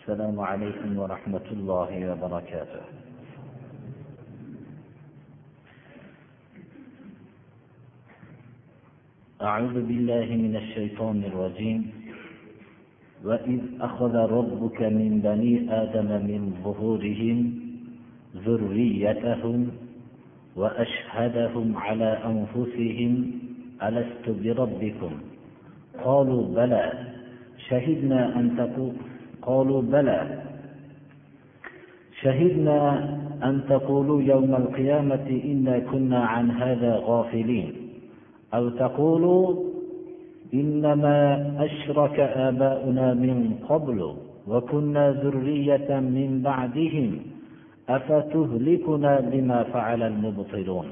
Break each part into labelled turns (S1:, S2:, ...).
S1: السلام عليكم ورحمة الله وبركاته. أعوذ بالله من الشيطان الرجيم. وإذ أخذ ربك من بني آدم من ظهورهم ذريتهم وأشهدهم على أنفسهم ألست بربكم؟ قالوا بلى شهدنا أن تقول قالوا بلى. شهدنا أن تقولوا يوم القيامة إنا كنا عن هذا غافلين. أو تقولوا إنما أشرك آباؤنا من قبل وكنا ذرية من بعدهم. أفتهلكنا بما فعل المبطلون.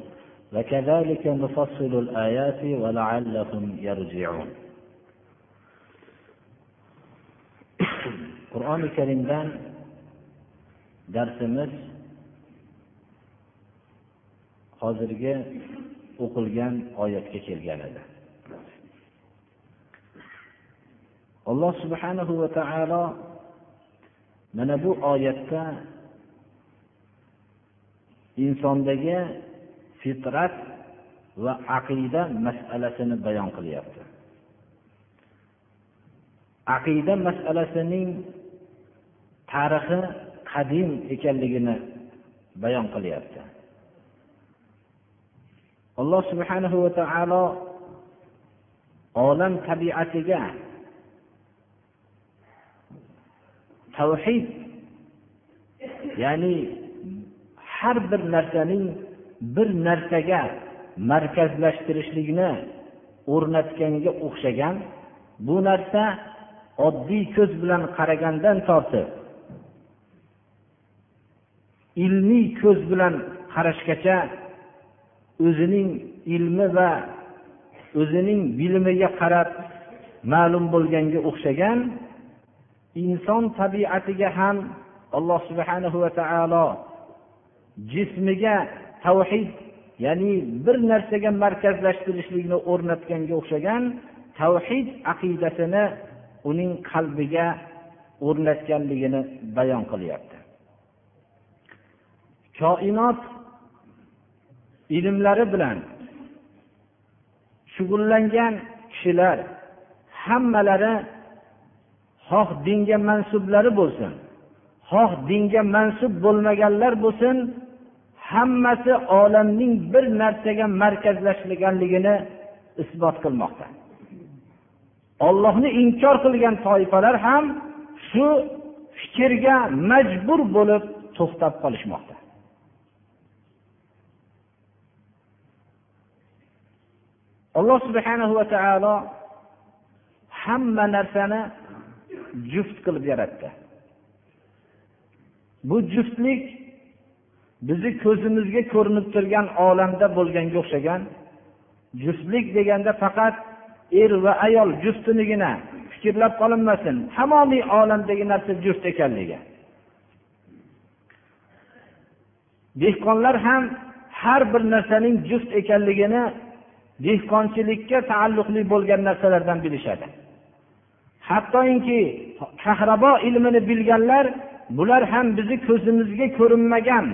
S1: وكذلك نفصل الآيات ولعلهم يرجعون. Qur'oni karimdan darsimiz hozirgi o'qilgan oyatga kelgan edi. Alloh subhanahu va taolo mana bu oyatda insondagi fitrat va aqida masalasini bayon qilyapti. Aqida masalasining tarixi qadim ekanligini bayon qilyapti. Alloh subhanahu va taolo olam tabiatiga tavhid ya'ni har bir narsaning bir narsaga markazlashtirishlikni o'rnatganga o'xshagan. Bu narsa oddiy ko'z bilan qaragandan tortib ilmiy ko'z bilan qarashgacha o'zining ilmi va o'zining bilimiga qarab ma'lum bo'lganga o'xshagan inson tabiatiga ham alloh subhanahu va taolo jismiga tavhid ya'ni bir narsaga markazlashtirishlikni o'rnatganga o'xshagan tavhid aqidasini uning qalbiga o'rnatganligini bayon qilyapti. Koinot ilmlari bilan shug'ullangan kishilar hammalari xoh dinga mansublari bo'lsin xoh dinga mansub bo'lmaganlar bo'lsin hammasi olamning bir narsaga markazlashganligini isbot qilmoqda. Ollohni inkor qilgan toifalar ham shu fikrga majbur bo'lib to'xtab qolishmoqda. Alloh subhanahu va taolo hamma narsani juft qilib yaratdi. Bu juftlik bizni ko'zimizga ko'rinib turgan olamda bo'lganga o'xshagan juftlik deganda faqat er va ayol juftinigina fikrlab qolinmasin tamomiy olamdagi narsa juft ekanligi. Dehqonlar ham har bir narsaning juft ekanligini dehqonchilikka taalluqli bo'lgan narsalardan bilishadi. Hattoki kahrabo ilmini bilganlar bular ham bizni ko'zimizga ko'rinmagan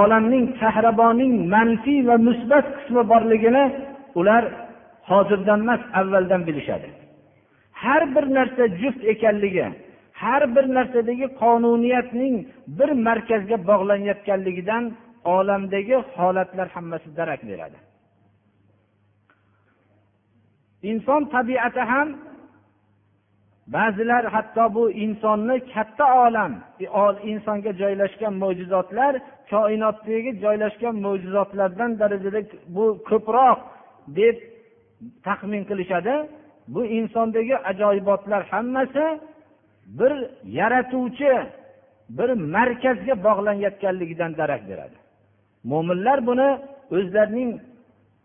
S1: olamning kahraboning manfiy va musbat qismi borligini ular hozirdan emas avvaldan bilishadi. Har bir narsa juft ekanligi har bir narsadagi qonuniyatning bir markazga bog'lanayotganligidan olamdagi holatlar hammasi darak beradi. Inson tabiati ham ba'zilar hatto bu insonni katta olam e, insonga joylashgan mo'jizotlar koinotdagi joylashgan mo'jizotlardan darajada bu ko'proq deb taxmin qilishadi. Bu insondagi ajoyibotlar hammasi bir yaratuvchi bir markazga bog'lanayotganligidan darak beradi. Mo'minlar buni o'zlarining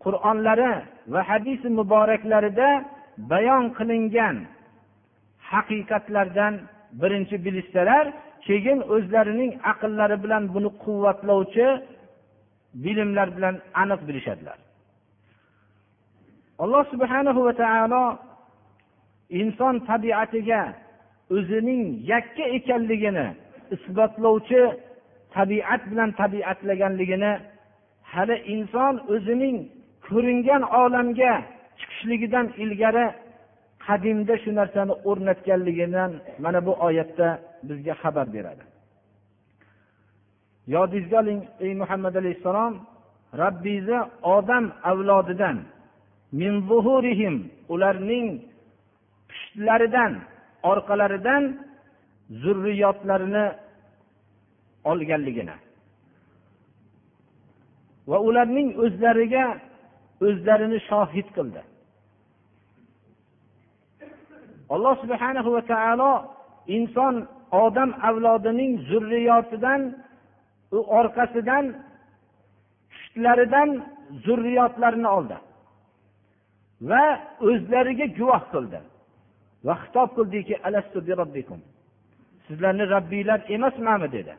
S1: qur'onlari va hadis muboraklarida bayon qilingan haqiqatlardan birinchi bilishsalar keyin o'zlarining aqllari bilan buni quvvatlovchi bilimlar bilan aniq bilishadilar. Alloh subhanahu va taolo inson tabiatiga o'zining yakka ekanligini isbotlovchi tabiat bilan tabiatlaganligini hali inson o'zining ko'ringan olamga chiqishligidan ilgari qadimda shu narsani o'rnatganligidan mana bu oyatda bizga xabar beradi. Yodingizga oling ey muhammad alayhissalom robbingizni odam avlodidan min zuhurihim ularning pushtlaridan orqalaridan zurriyotlarini olganligini va ularning o'zlariga o'zlarini shohid qildi. Alloh subhanahu va taolo inson odam avlodining zurriyotidan u orqasidan pushtlaridan zurriyotlarini oldi va o'zlariga guvoh qildi va xitob qildiki sizlarni robbinglar emasmanmi dedi.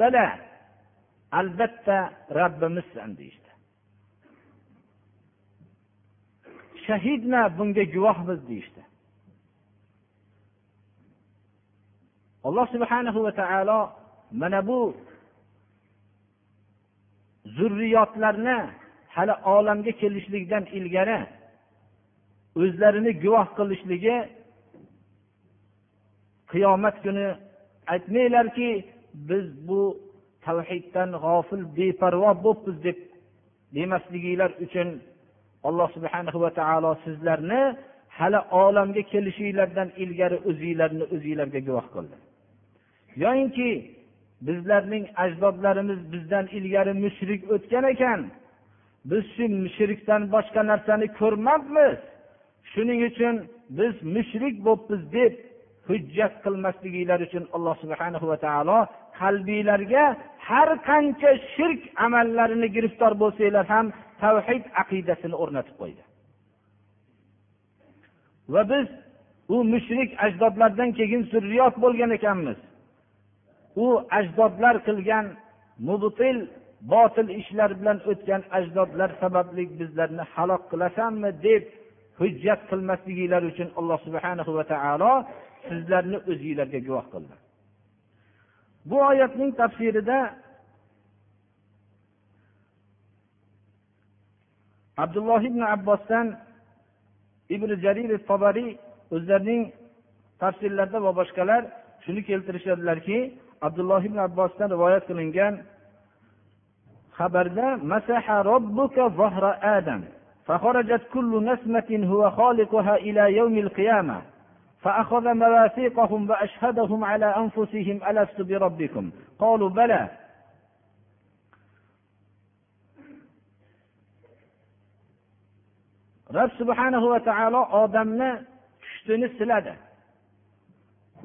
S1: Bala albatta robbimizsan deyishdi. Shahidna bunga guvohmiz deyishdi. Alloh subhanahu va taolo mana bu zurriyotlarni hali olamga kelishlikdan ilgari o'zlarini guvoh qilishligi qiyomat kuni aytmanglarki biz bu tavhiddan g'ofil beparvo bo'libmiz deb demasliginglar uchun alloh subhana va taolo sizlarni hali olamga kelishinglardan ilgari o'zinglarni o'zinglarga guvoh qildi. Yoyinki bizlarning ajdodlarimiz bizdan ilgari mushrik o'tgan ekan biz shu mushrikdan boshqa narsani ko'rmabmiz shuning uchun biz mushrik bo'libmiz deb hujjat qilmasliginglar uchun alloh subhana va taolo qalbinglarga har qancha shirk amallarini giriftor bo'lsanglar ham tavhid aqidasini o'rnatib qo'ydi. Va biz u mushrik ajdodlardan keyin zurriyot bo'lgan ekanmiz. U ajdodlar qilgan mubtil botil ishlar bilan o'tgan ajdodlar sababli bizlarni halok qilasanmi deb hujjat qilmasliginglar uchun alloh subhana va taolo sizlarni o'zinglarga guvoh qildi. bu oyatning tafsirida abdulloh ibn abbosdan ibn jarir tobariy o'zlarining tafsirlarida va boshqalar shuni keltirishadilarki abdulloh ibn abbosdan rivoyat qilingan xabarda masaha robbuka zahra adam فخرجت كل نسمة هو خالقها إلى يوم القيامة فأخذ مواثيقهم وأشهدهم على أنفسهم ألست بربكم قالوا بلى rob subhanahu va taolo odamni pushtini siladi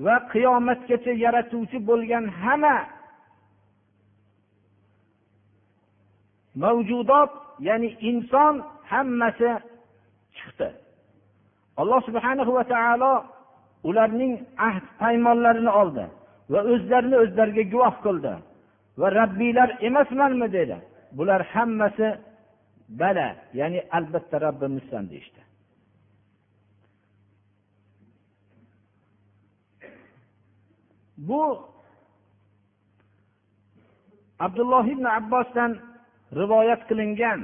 S1: va qiyomatgacha yaratuvchi bo'lgan hamma mavjudot ya'ni inson hammasi chiqdi alloh subhanahu va taolo ularning ahd paymonlarini oldi va o'zlarini o'zlariga guvoh qildi va rabbiylar emasmanmi dedi. Bular hammasi bala ya'ni albatta robbimizsan deyishdi. Bu abdulloh ibn abbosdan rivoyat qilingan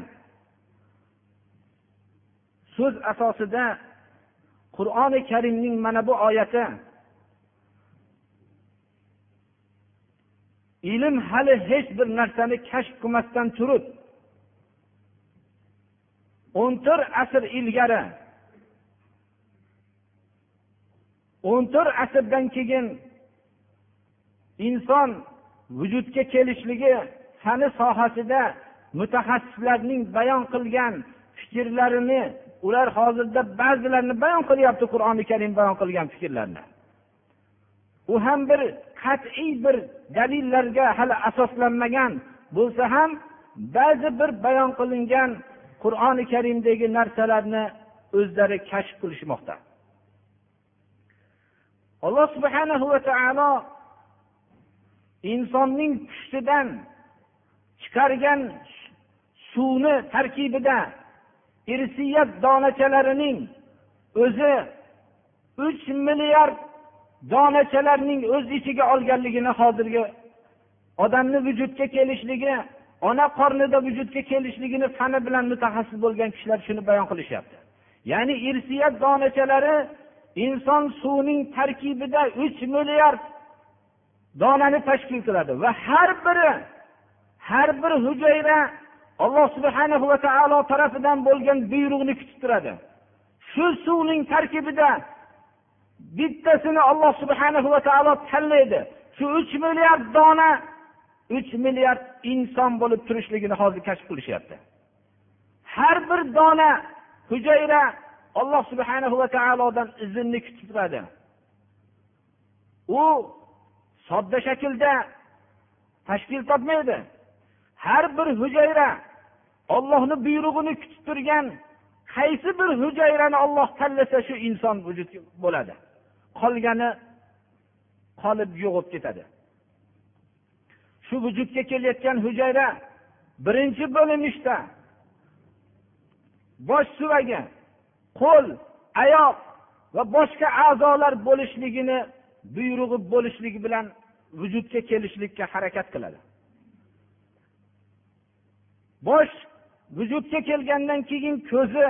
S1: so'z asosida qur'oni karimning mana bu oyati. Ilm hali hech bir narsani kashf qilmasdan turib o'n to'rt asr ilgari o'n to'rt asrdan keyin inson vujudga kelishligi fani sohasida mutaxassislarning bayon qilgan fikrlarini ular hozirda ba'zilarini bayon qilyapti qur'oni karim bayon qilgan fikrlarni. U ham bir qat'iy bir dalillarga hali asoslanmagan bo'lsa ham ba'zi bir bayon qilingan qur'oni karimdagi narsalarni o'zlari kashf qilishmoqda. Alloh subhanahu va taolo insonning pushtidan chiqargan suvni tarkibida irsiyat donachalarining o'zi uch milliard donachalarning o'z ichiga olganligini hozirgi odamni vujudga kelishligi ona qornida vujudga kelishligini fani bilan mutaxassis bo'lgan kishilar shuni bayon qilishyapti. Ya'ni irsiyat donachalari inson suvining tarkibida uch milliard donani tashkil qiladi va har biri har bir hujayra alloh subhana va taolo tarafidan bo'lgan buyruqni kutib turadi. Shu suvning tarkibida bittasini alloh subhana va taolo tanlaydi. Shu uch milliard dona uch milliard inson bo'lib turishligini hozir kashf qilishyapti. Har bir dona hujayra alloh subhana va taolodan izinni kutib turadi. U sodda shaklda tashkil topmaydi. Har bir hujayra ollohni buyrug'ini kutib turgan qaysi bir hujayrani olloh tanlasa shu inson vujudga bo'ladi. Qolgani qolib yo'qolib ketadi. Shu vujudga kelayotgan hujayra birinchi bo'linishda bosh suvagi qo'l oyoq va boshqa a'zolar bo'lishligini buyrug'i bo'lishligi bilan vujudga kelishlikka harakat qiladi. Bosh vujudga kelgandan keyin ko'zi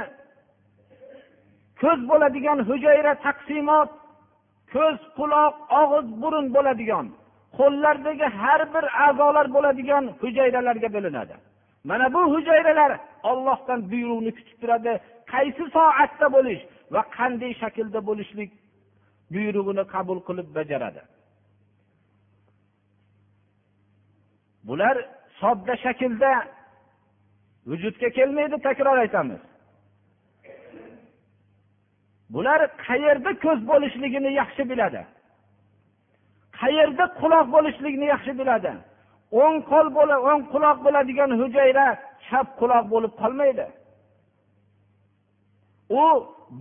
S1: ko'z bo'ladigan hujayra taqsimot ko'z quloq og'iz burun bo'ladigan qo'llardagi har bir a'zolar bo'ladigan hujayralarga bo'linadi. Mana bu hujayralar ollohdan buyruqni kutib turadi qaysi soatda bo'lish va qanday shaklda bo'lishlik buyrug'ini qabul qilib bajaradi. Bular sodda shaklda vujudga kelmaydi takror aytamiz. Bular qayerda ko'z bo'lishligini yaxshi biladi. Qayerda quloq bo'lishligini yaxshi biladi. O'ng qo'l o'ng quloq bo'ladigan hujayra chap quloq bo'lib qolmaydi. U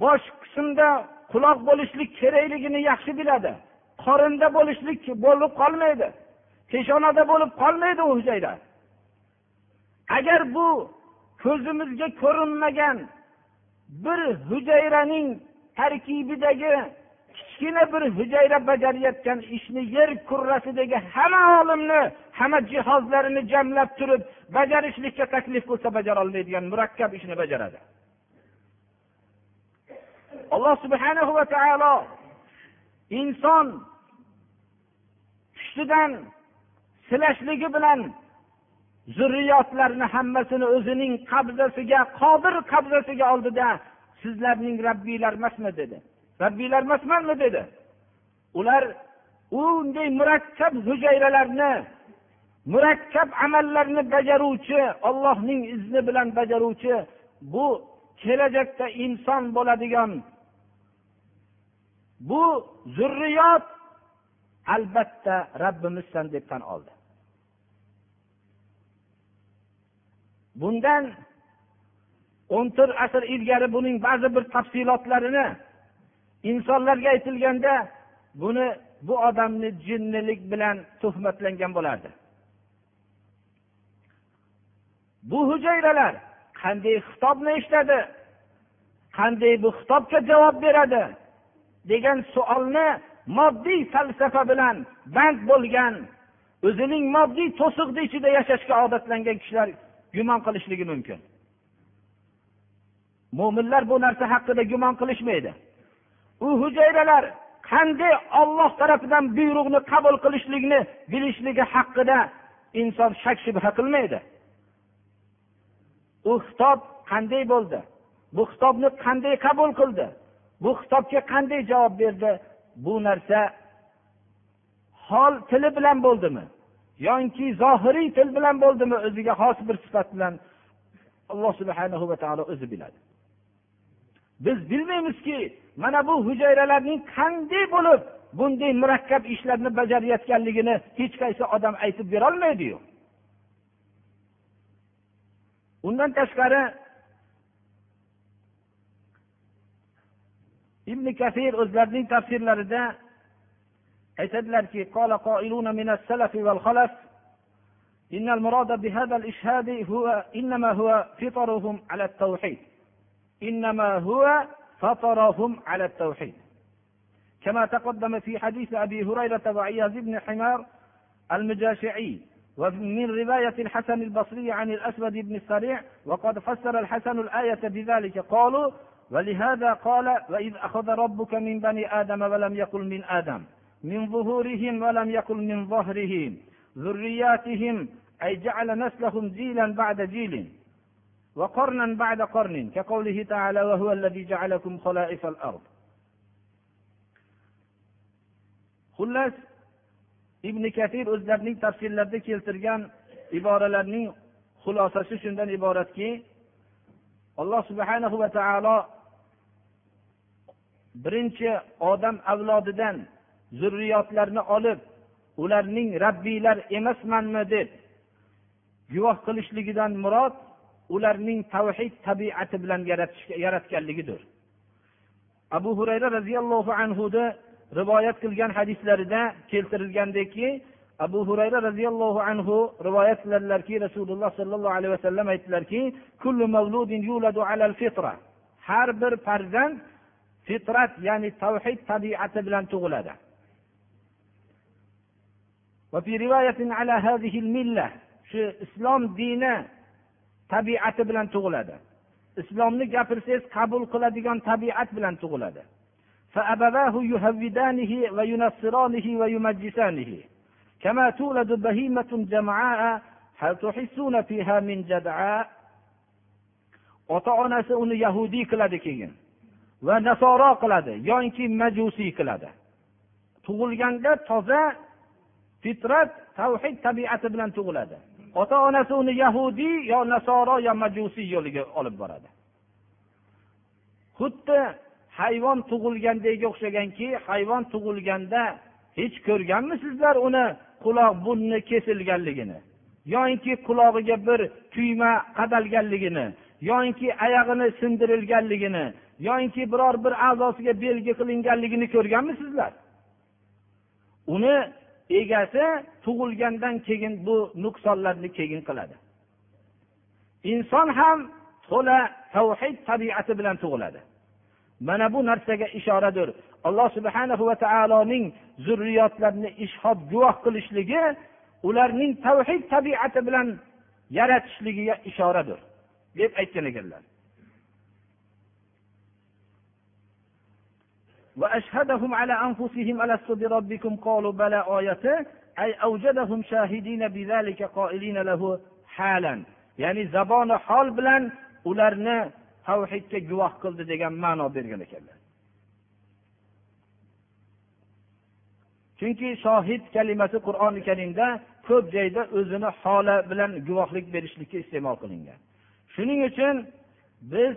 S1: bosh qismda quloq bo'lishlik kerakligini yaxshi biladi. Qorinda bo'lishlik bo'lib qolmaydi. Peshonada bo'lib qolmaydi u hujayra. Agar bu ko'zimizga ko'rinmagan bir hujayraning tarkibidagi kichkina bir hujayra bajarayotgan ishni yer kurrasidagi hamma olimni hamma jihozlarini jamlab turib bajarishlikka taklif qilsa bajarolmaydigan murakkab ishni bajaradi. Alloh subhanahu va taolo inson pushtidan silashligi bilan zurriyotlarni hammasini o'zining qabzasiga qodir qabzasiga oldida sizlarning rabbiylar emasmi dedi. Rabbiylar emasmanmi dedi. Ular unday murakkab hujayralarni murakkab amallarni bajaruvchi ollohning izni bilan bajaruvchi bu kelajakda inson bo'ladigan bu zurriyot albatta rabbimizsan deb tan oldi. Bundan o'n to'rt asr ilgari buning ba'zi bir tafsilotlarini insonlarga aytilganda buni bu odamni jinnilik bilan tuhmatlangan bo'lardi. Bu hujayralar qanday xitobni eshitadi qanday bu xitobga javob beradi degan savolni moddiy falsafa bilan band bo'lgan o'zining moddiy to'siqni ichida yashashga odatlangan kishilar gumon qilishligi mumkin. Mo'minlar bu narsa haqida gumon qilishmaydi. U hujayralar qanday olloh tarafidan buyruqni qabul qilishlikni bilishligi haqida inson shak shubha qilmaydi. U xitob qanday bo'ldi? Bu xitobni qanday qabul qildi? Bu xitobga qanday javob berdi? Bu narsa hol tili bilan bo'ldimi? Yoinki zohiriy til bilan bo'ldimi o'ziga xos bir sifat bilan? Alloh subhana va taolo o'zi biladi. Biz bilmaymizki mana bu hujayralarning qanday bo'lib bunday murakkab ishlarni bajarayotganligini hech qaysi odam aytib berolmaydiyu. Undan tashqari ibn kasir o'zlarining tafsirlarida aytadilarki إن المراد بهذا الإشهاد هو إنما هو فطرهم على التوحيد. إنما هو فطرهم على التوحيد. كما تقدم في حديث أبي هريرة وعياذ بن حمار المجاشعي ومن رواية الحسن البصري عن الأسود بن السريع وقد فسر الحسن الآية بذلك. قالوا ولهذا قال وإذ أخذ ربك من بني آدم ولم يقل من آدم من ظهورهم ولم يقل من ظهرهم ذرياتهم أي جعل نسلهم جيلا بعد جيل وقرنا بعد قرن كقوله تعالى وهو الذي جعلكم خلائف الأرض xullas ibn kathir o'zlarining tafsirlarida keltirgan iboralarning xulosasi shundan iboratki alloh subhanahu va taolo birinchi odam avlodidan zurriyotlarni olib ularning rabbiylar emasmanmi deb guvoh qilishligidan murod ularning tavhid tabiati bilan yaratganligidir. Abu hurayra roziyallohu anhuni rivoyat qilgan hadislarida keltirilgandeki abu hurayra roziyallohu anhu rivoyat qiladilarki rasululloh sollallohu alayhi vasallam aytdilarki har bir farzand fitrat ya'ni tavhid tabiati bilan tug'iladi. shu islom dini tabiati bilan tug'iladi islomni gapirsangiz qabul qiladigan tabiat bilan tug'iladi فأبواه يهودانه وينصرانه ويمجسانه كما تولد بهيمة جمعاء هل تحسون فيها من جدعاء ota onasi uni yahudiy qiladi keyin va nasoro qiladi yoki majusiy qiladi tug'ilganda toza fitrat tavhid tabiati bilan tug'iladi. Ota onasi uni yahudiy yo nasoro yo majusiy yo'liga olib boradi. Xuddi hayvon tug'ilgandagi o'xshaganki hayvon tug'ilganda hech ko'rganmisizlar uni quloq burni kesilganligini yoinki qulog'iga bir tuyma qadalganligini yoinki oyog'ini sindirilganligini yoinki biror bir a'zosiga belgi qilinganligini ko'rganmisizlar? Uni egasi tug'ilgandan keyin bu nuqsonlarni keyin qiladi. Inson ham to'la tavhid tabiati bilan tug'iladi. Mana bu narsaga ishoradir. Alloh subhana va taoloning zurriyotlarini ishhob guvoh qilishligi ularning tavhid tabiati bilan yaratishligiga ishoradir deb aytgan ekanlar. وأشهدهم على أنفسهم ألست بربكم قالوا بلى آيته أي أوجدهم شاهدين بذلك قائلين له حالا ya'ni zaboni hol bilan ularni tavhidga guvoh qildi degan ma'no bergan ekanlar chunki shohid kalimasi qur'oni karimda ko'p joyda o'zini holi bilan guvohlik berishlikka iste'mol qilingan shuning uchun biz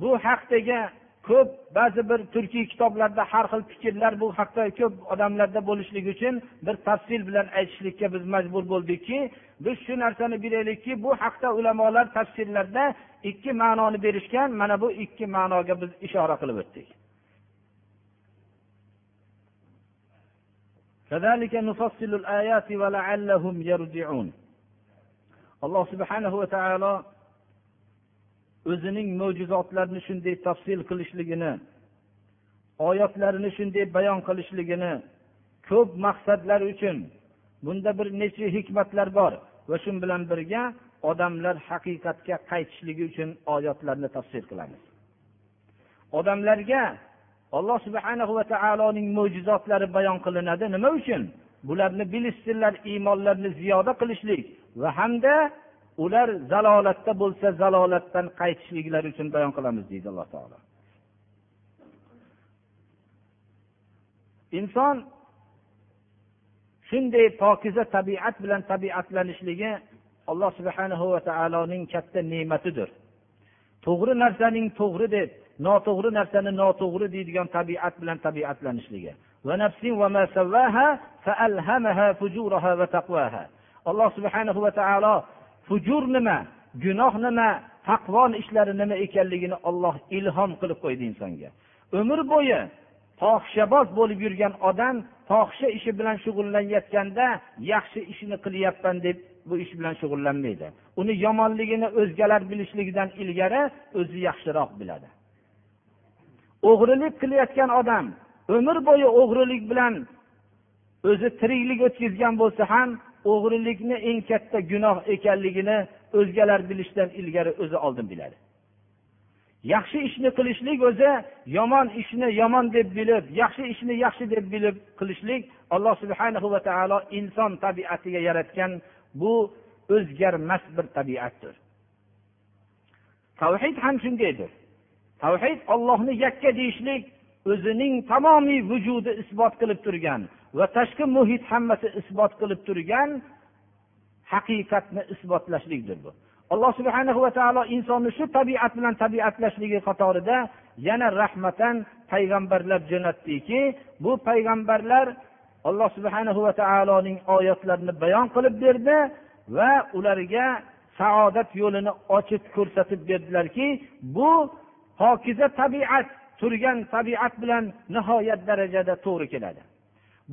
S1: bu haqdagi ko'p ba'zi bir turkiy kitoblarda har xil fikrlar bu haqda ko'p odamlarda bo'lishligi uchun bir tafsil bilan aytishlikka biz majbur bo'ldikki biz shu narsani bilaylikki bu haqda ulamolar tafsirlarda ikki ma'noni berishgan mana bu ikki ma'noga biz ishora qilib o'tdik. Alloh subhanahu va taolo o'zining mo'jizotlarini shunday tafsil qilishligini oyatlarini shunday bayon qilishligini ko'p maqsadlar uchun bunda bir necha hikmatlar bor va shu bilan birga odamlar haqiqatga qaytishligi uchun oyatlarni tafsir qilamiz. Odamlarga alloh subhana va taoloning mo'jizotlari bayon qilinadi nima uchun? Bularni bilishsinlar iymonlarini ziyoda qilishlik va hamda ular zalolatda bo'lsa zalolatdan qaytishliklari uchun bayon qilamiz deydi alloh taolo. Inson shunday pokiza tabiat bilan tabiatlanishligi alloh subhanahu va taoloning katta ne'matidir. To'g'ri narsaning to'g'ri deb noto'g'ri narsani noto'g'ri deydigan tabiat bilan tabiatlanishligi. Alloh subhanahu va taolo fujur nima gunoh nima taqvo ishlari nima ekanligini olloh ilhom qilib qo'ydi insonga. Umr bo'yi fohishaboz bo'lib yurgan odam fohisha ishi bilan shug'ullanayotganda yaxshi ishni qilyapman deb bu ish bilan shug'ullanmaydi. Uni yomonligini o'zgalar bilishligidan ilgari o'zi yaxshiroq biladi. O'g'rilik qilayotgan odam umr bo'yi o'g'rilik bilan o'zi tiriklik o'tkazgan bo'lsa ham o'g'rilikni eng katta gunoh ekanligini o'zgalar bilishdan ilgari o'zi oldin biladi. Yaxshi ishni qilishlik o'zi yomon ishni yomon deb bilib yaxshi ishni yaxshi deb bilib qilishlik alloh subhana va taolo inson tabiatiga yaratgan bu o'zgarmas bir tabiatdir. Tavhid ham shundaydir. Tavhid ollohni yakka deyishlik o'zining tamomiy vujudi isbot qilib turgan va tashqi muhit hammasi isbot qilib turgan haqiqatni isbotlashlikdir bu. Alloh subhana va taolo insonni shu tabiat bilan tabiatlashligi qatorida yana rahmatan payg'ambarlar jo'natdiki bu payg'ambarlar alloh subhana va taoloning oyatlarini bayon qilib berdi va ularga saodat yo'lini ochib ko'rsatib berdilarki bu pokiza tabiat turgan tabiat bilan nihoyat darajada to'g'ri keladi.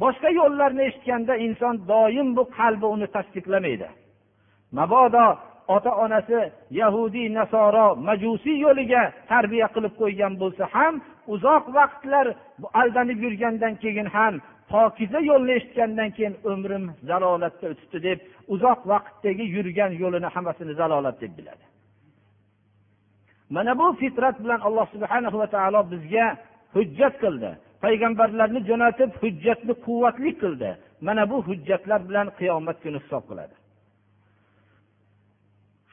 S1: Boshqa yo'llarni eshitganda inson doim bu qalbi uni tasdiqlamaydi. Mabodo ota onasi yahudiy nasoro majusiy yo'liga tarbiya qilib qo'ygan bo'lsa ham uzoq vaqtlar aldanib yurgandan keyin ham pokiza yo'lni eshitgandan keyin umrim zalolatda o'tibdi deb uzoq vaqtdagi yurgan yo'lini hammasini zalolat deb biladi. Mana bu fitrat bilan alloh subhana va taolo bizga hujjat qildi. payg'ambarlarni jo'natib hujjatni quvvatli qildi mana bu hujjatlar bilan qiyomat kuni hisob qiladi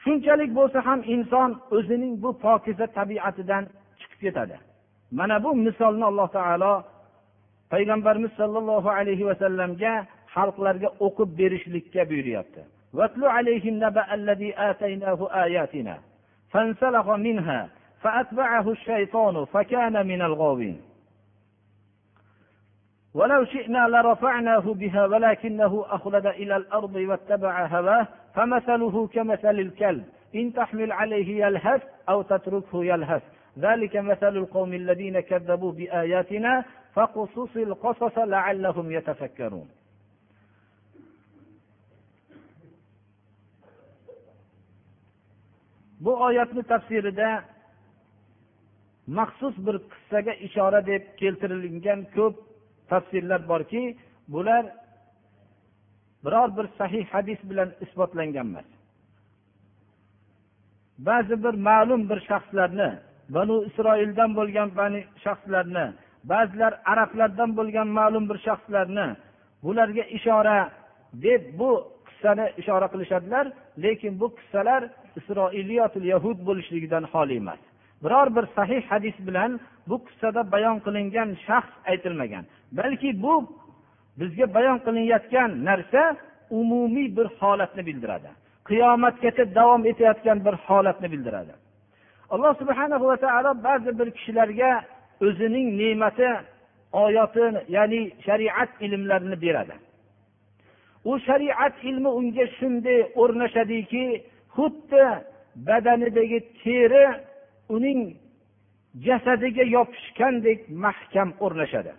S1: shunchalik bo'lsa ham inson o'zining bu pokiza tabiatidan chiqib ketadi mana bu misolni alloh taolo payg'ambarimiz sollallohu alayhi vasallamga xalqlarga o'qib berishlikka buyuryapti فانسلخ منها فأتبعه الشيطان فكان من الغاوين ولو شئنا لرفعناه بها ولكنه أخلد إلى الأرض واتبع هواه فمثله كمثل الكلب. إن تحمل عليه يلهث أو تتركه يلهث. ذلك مثل القوم الذين كذبوا بآياتنا فقصص القصص لعلهم يتفكرون. Bu oyatni tafsirida maxsus bir qissaga ishora deb keltirilgan ko'p tafsirlar borki bular biror bir sahih hadis bilan isbotlangan emas. Ba'zi bir ma'lum bir shaxslarni banu isroildan bo'lgan bani shaxslarni ba'zilar arablardan bo'lgan ma'lum bir shaxslarni bularga ishora deb bu qissani ishora qilishadilar lekin bu qissalar isroiliyotil yahud bo'lishligidan xoli emas. Biror bir sahih hadis bilan bu qissada bayon qilingan shaxs aytilmagan. Balki bu bizga bayon qilinayotgan narsa umumiy bir holatni bildiradi. Qiyomatgacha davom etayotgan bir holatni bildiradi. Alloh subhana va taolo ba'zi bir kishilarga o'zining ne'mati oyati ya'ni shariat ilmlarini beradi. U shariat ilmi unga shunday o'rnashadiki xuddi badanidagi teri uning jasadiga yopishgandek mahkam o'rnashadi.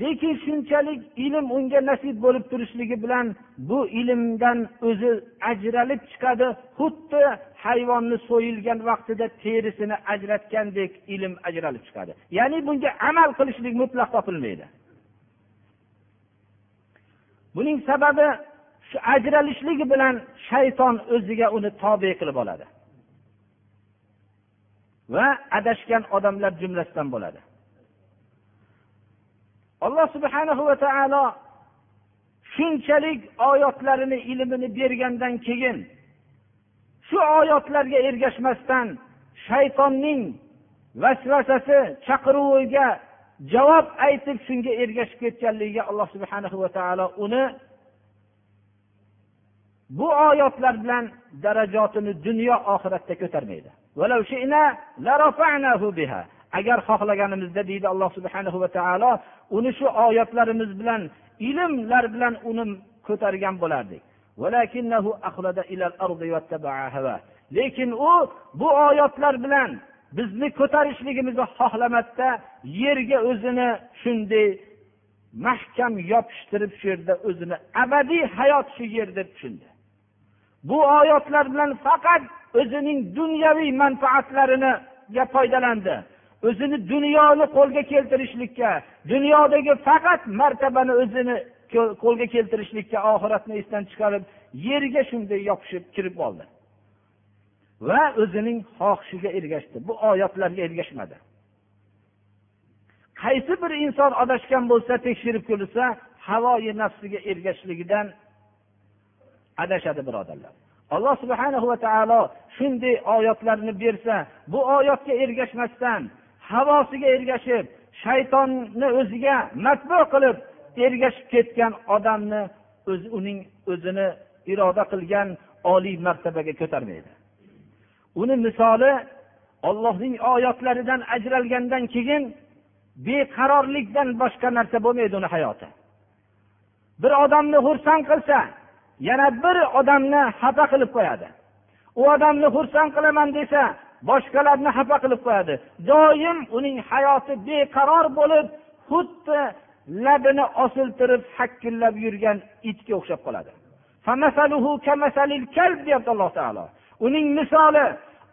S1: Lekin shunchalik ilm unga nasib bo'lib turishligi bilan bu ilmdan o'zi ajralib chiqadi xuddi hayvonni so'yilgan vaqtida terisini ajratgandek ilm ajralib chiqadi. Ya'ni bunga amal qilishlik mutlaq topilmaydi buning sababi shu ajralishligi bilan shayton o'ziga uni tobe qilib oladi. Va adashgan odamlar jumlasidan bo'ladi. Alloh subhanahu va taolo shunchalik oyatlarini ilmini bergandan keyin shu oyatlarga ergashmasdan shaytonning vasvasasi chaqiruviga javob aytib shunga ergashib ketganligiga alloh subhanahu va taolo uni bu oyatlar bilan darajotini dunyo oxiratda ko'tarmaydi. Agar xohlaganimizda deydi alloh subhana va taolo uni shu oyatlarimiz bilan ilmlar bilan uni ko'targan bo'lardik. Lekin u bu oyatlar bilan bizni ko'tarishligimizni xohlamasda yerga o'zini shunday mahkam yopishtirib shu yerda o'zini abadiy hayot shu yer deb tushundi. Bu oyatlar bilan faqat o'zining dunyoviy manfaatlarini foydalandi. O'zini dunyoni qo'lga keltirishlikka dunyodagi faqat martabani o'zini qo'lga keltirishlikka oxiratni esdan chiqarib yerga shunday yopishib kirib oldi. Va o'zining xohishiga ergashdi. Bu oyatlarga ergashmadi. Qaysi bir inson adashgan bo'lsa tekshirib ko'rilsa havoyi nafsiga ergashishligidan adashadi birodarlar. Alloh subhana va taolo shunday oyatlarni bersa bu oyatga ergashmasdan havosiga ergashib shaytonni o'ziga matbu qilib ergashib ketgan odamni o'zi uning o'zini iroda qilgan oliy martabaga ko'tarmaydi. Uni misoli ollohning oyatlaridan ajralgandan keyin beqarorlikdan boshqa narsa bo'lmaydi uni hayoti. Bir odamni xursand qilsa yana bir odamni xafa qilib qo'yadi. U odamni xursand qilaman desa boshqalarni xafa qilib qo'yadi. Doim uning hayoti beqaror bo'lib xuddi labini osiltirib hakkillab yurgan itga o'xshab qoladi. Deyapti alloh taolo. Uning misoli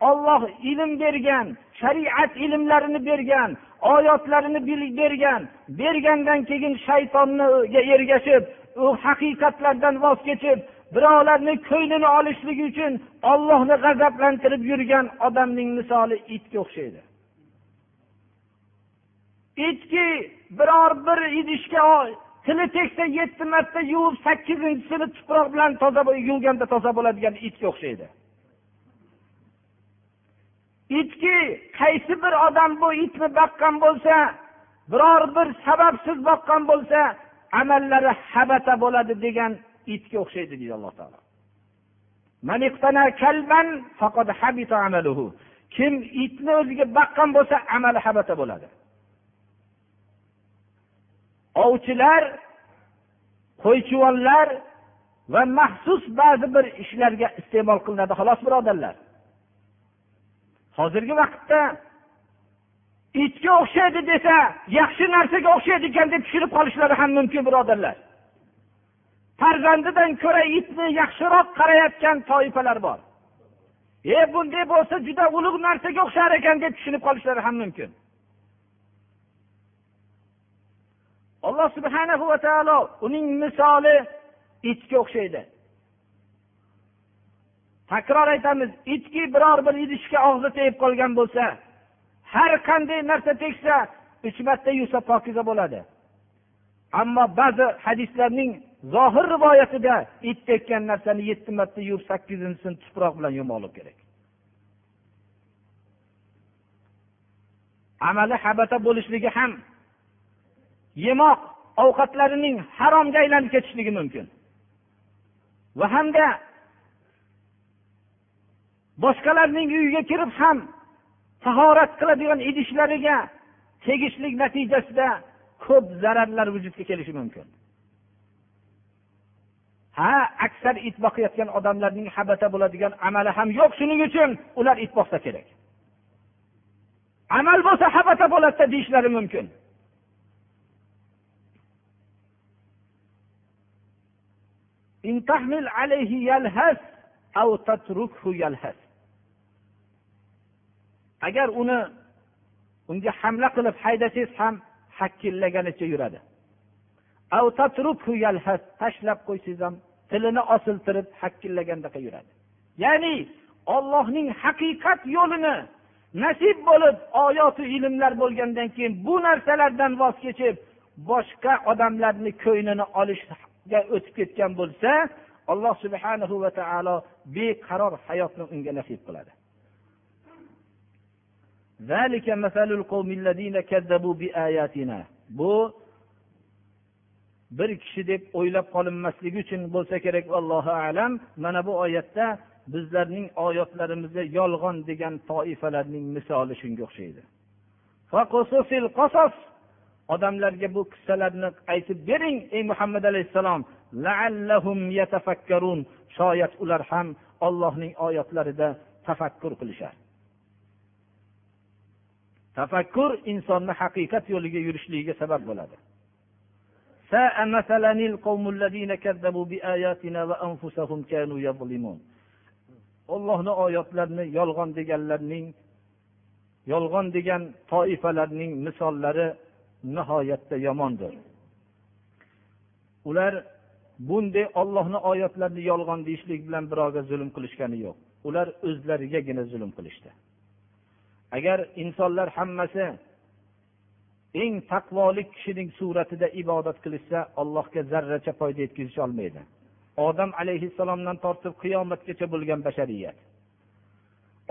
S1: olloh ilm bergan shariat ilmlarini bergan oyatlarini bergan. Bergandan keyin shaytonga ergashib u haqiqatlardan voz kechib birovlarni ko'nglini olishligi uchun ollohni g'azablantirib yurgan odamning misoli itga o'xshaydi. Itki biror bir idishga tili tegsa yetti marta yuvib sakkizinchisini tuproq bilan toza yuvganda toza bo'ladigan itga o'xshaydi. Itki qaysi bir odam bu itni boqqan bo'lsa biror bir sababsiz boqqan bo'lsa amallari habata bo'ladi degan itga o'xshaydi deydi alloh taolo. Kim itni o'ziga baqqan bo'lsa amali habata bo'ladi. Ovchilar qo'ychivonlar va maxsus ba'zi bir ishlarga iste'mol qilinadi xolos birodarlar. Hozirgi vaqtda itga o'xshaydi desa yaxshi narsaga o'xshaydi ekan deb tushunib qolishlari ham mumkin birodarlar. Farzandidan ko'ra itni yaxshiroq qarayotgan toifalar bor. E bunday bo'lsa juda ulug' narsaga o'xshar ekan deb tushunib qolishlari ham mumkin. Alloh subhana va taolo uning misoli itga o'xshaydi. Takror aytamiz itki biror bir idishga og'zi tegib qolgan bo'lsa har qanday narsa tegsa uch marta yuvsa pokiza bo'ladi. Ammo ba'zi hadislarning zohir rivoyatida it tekkan narsani yetti marta yuvib sakkizinchisini tuproq bilan yumoqlik kerak. Amali habata bo'lishligi ham yemoq ovqatlarining haromga aylanib ketishligi mumkin. Va hamda boshqalarning uyiga kirib ham tahorat qiladigan idishlariga tegishlik natijasida ko'p zararlar vujudga kelishi mumkin. Ha aksar it boqayotgan odamlarning habata bo'ladigan amali ham yo'q shuning uchun ular it boqsa kerak. Amal bo'lsa habata bo'ladida deyishlari mumkin. Yalhas. Agar uni unga hamla qilib haydasangiz ham hakkillaganicha yuradi. Tashlab qo'ysangiz ham tilini osiltirib hakkillagandaqa yuradi. Ya'ni ollohning haqiqat yo'lini nasib bo'lib oyoti ilmlar bo'lgandan keyin bu narsalardan voz kechib boshqa odamlarni ko'nglini olishga o'tib ketgan bo'lsa alloh subhanahu va taolo beqaror hayotni unga nasib qiladi. Bu bir kishi deb o'ylab qolinmasligi uchun bo'lsa kerak allohu alam. Mana bu oyatda bizlarning oyatlarimizda yolg'on degan toifalarning misoli shunga o'xshaydi. Odamlarga bu qissalarni aytib bering ey muhammad alayhissalom. Shoyat ular ham ollohning oyatlarida tafakkur qilishar. Tafakkur insonni haqiqat yo'liga yurishligiga sabab bo'ladi. Ollohni oyatlarini yolg'on deganlarning yolg'on degan toifalarning misollari nihoyatda yomondir. Ular bunday ollohni oyatlarini yolg'on deyishlik bilan birovga zulm qilishgani yo'q. Ular o'zlarigagina zulm qilishdi. Agar insonlar hammasi eng taqvolik kishining suratida ibodat qilishsa allohga zarracha foyda yetkazisha olmaydi. Odam alayhissalomdan tortib qiyomatgacha bo'lgan bashariyat.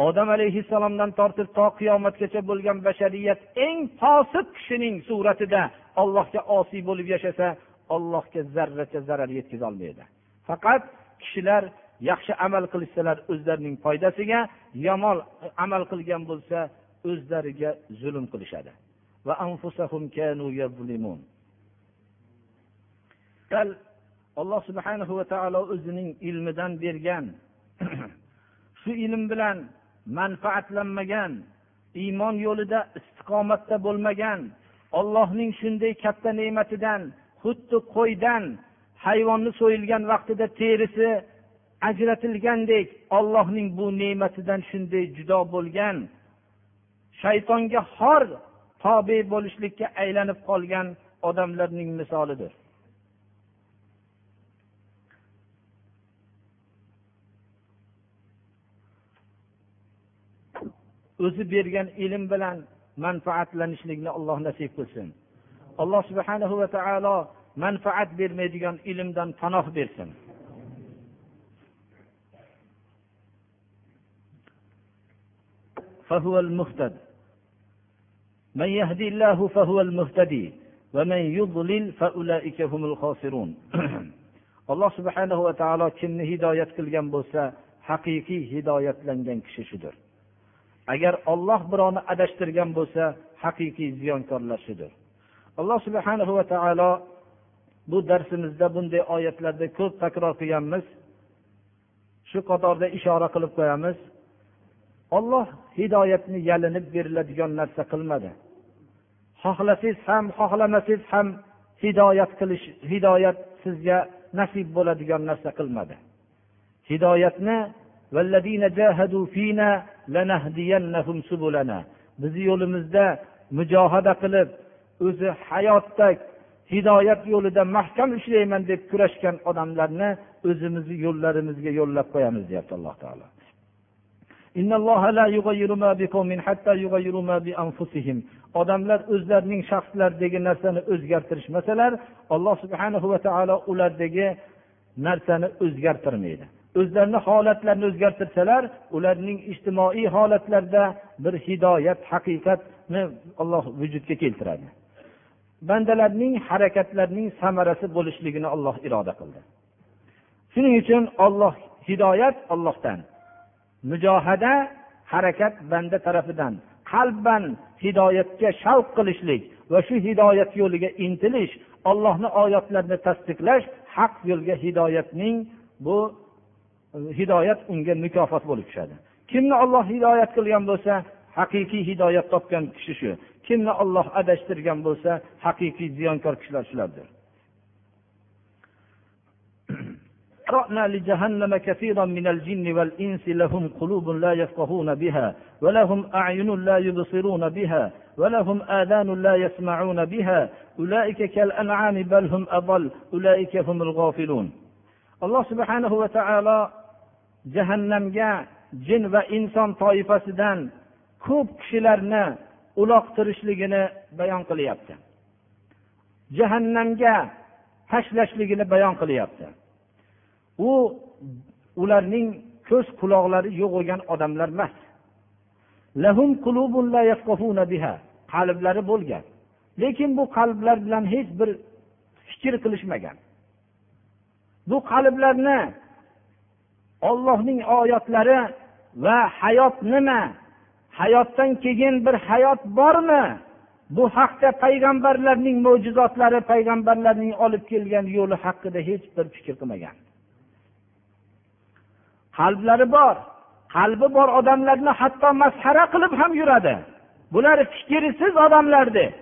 S1: Odam alayhissalomdan tortib to qiyomatgacha bo'lgan bashariyat eng fosiq kishining suratida allohga osiy bo'lib yashasa allohga zarracha zarar yetkazolmaydi faqat kishilar yaxshi amal qilishsalar o'zlarining foydasiga yomon amal qilgan bo'lsa o'zlariga zulm qilishadi. Alloh subhanahu va taolo o'zining ilmidan bergan shu ilm bilan manfaatlanmagan iymon yo'lida istiqomatda bo'lmagan ollohning shunday katta ne'matidan xuddi qo'ydan hayvonni so'yilgan vaqtida terisi ajratilgandek ollohning bu ne'matidan shunday judo bo'lgan shaytonga xor tobe bo'lishlikka aylanib qolgan odamlarning misolidir. O'zi bergan ilm bilan manfaatlanishlikni alloh nasib qilsin. Alloh subhanahu va taolo manfaat bermaydigan ilmdan panoh bersin. فهو المهتد من يهدي الله فهو المهتدي ومن يضلل فأولئك هم الخاسرون alloh subhanahu va taolo kimni hidoyat qilgan bo'lsa haqiqiy hidoyatlangan kishi shudir agar olloh birovni adashtirgan bo'lsa haqiqiy ziyonkorlar shudir alloh subhana va taolo bu darsimizda bunday oyatlarda ko'p takror qilganmiz shu qatorda ishora qilib qo'yamiz Olloh hidoyatni yalinib beriladigan narsa qilmadi. Xohlasangiz ham xohlamasangiz ham hidoyat qilish hidoyat sizga nasib bo'ladigan narsa qilmadi. Hidoyatni bizni yo'limizda mujohada qilib o'zi hayotda hidoyat yo'lida mahkam ishlayman deb kurashgan odamlarni o'zimizni yo'llarimizga yo'llab qo'yamiz deyapti alloh taolo. Odamlar o'zlarining shaxslaridagi narsani o'zgartirishmasalar alloh subhana va taolo ulardagi narsani o'zgartirmaydi. O'zlarini holatlarini o'zgartirsalar ularning ijtimoiy holatlarida bir hidoyat haqiqatni olloh vujudga keltiradi. Bandalarning harakatlarining samarasi bo'lishligini olloh iroda qildi. Shuning uchun olloh hidoyat ollohdan mujohada harakat banda tarafidan qalban hidoyatga shavq qilishlik va shu hidoyat yo'liga intilish ollohni oyatlarini tasdiqlash haq yo'lga hidoyatning bu hidoyat unga mukofot bo'lib tushadi. Kimni olloh hidoyat qilgan bo'lsa haqiqiy hidoyat topgan kishi shu. Kimni olloh adashtirgan bo'lsa haqiqiy ziyonkor kishilar shulardir. قرأنا لجهنم كثيرا من الجن والإنس لهم قلوب لا يفقهون بها ولهم أعين لا يبصرون بها ولهم آذان لا يسمعون بها أولئك كالأنعام بل هم أضل أولئك هم الغافلون الله سبحانه وتعالى jahannamga jin va inson toifasidan ko'p kishilarni uloqtirishligini bayon qilyapti jahannamga tashlashligini bayon qilyapti u ularning ko'z quloqlari yo'q bo'lgan odamlar emas. Qalblari bo'lgan. Lekin bu qalblar bilan hech bir fikr qilishmagan. Bu qalblarni ollohning oyatlari va hayot nima? Hayotdan keyin bir hayot bormi? Bu haqda payg'ambarlarning mo'jizotlari payg'ambarlarning olib kelgan yo'li haqida hech bir fikr qilmagan. Qalblari bor qalbi bor odamlarni hatto masxara qilib ham yuradi. Bular fikrsiz odamlar deb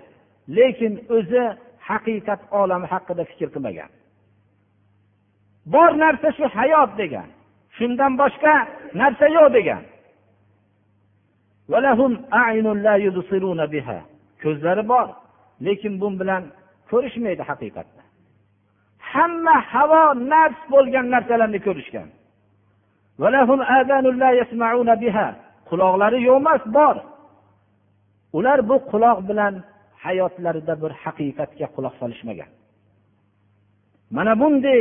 S1: lekin o'zi haqiqat olami haqida fikr qilmagan. Bor narsa shu hayot degan shundan boshqa narsa yo'q degan. Ko'zlari bor lekin bu bilan ko'rishmaydi haqiqatni. Hamma havo nafs bo'lgan narsalarni ko'rishgan. Quloqlari yo'q emas bor ular bu quloq bilan hayotlarida bir haqiqatga quloq solishmagan. Mana bunday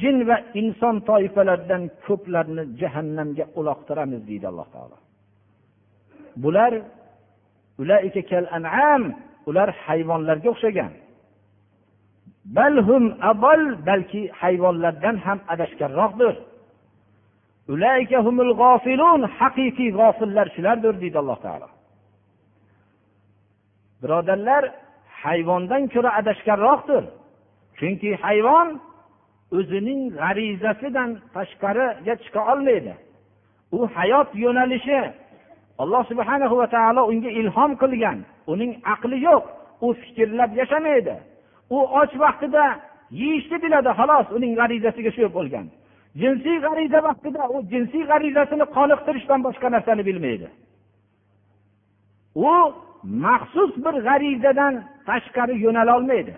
S1: jin va inson toifalaridan ko'plarni jahannamga uloqtiramiz deydi alloh taolo. Bular ular hayvonlarga o'xshagan. Balki hayvonlardan ham adashganroqdir. Haqiqiy g'ofillar shulardir deydi alloh taolo. Birodarlar hayvondan ko'ra adashganroqdir. Chunki hayvon o'zining g'arizasidan tashqariga chiqa olmaydi. U hayot yo'nalishi alloh subhana va taolo unga ilhom qilgan uning aqli yo'q u fikrlab yashamaydi. U och vaqtida yeyishni biladi xolos uning g'arizasiga shu bo'lgan jinsiy g'ariza vaqtida u jinsiy g'arizasini qoniqtirishdan boshqa narsani bilmaydi. U maxsus bir g'arizadan tashqari yo'nalolmaydi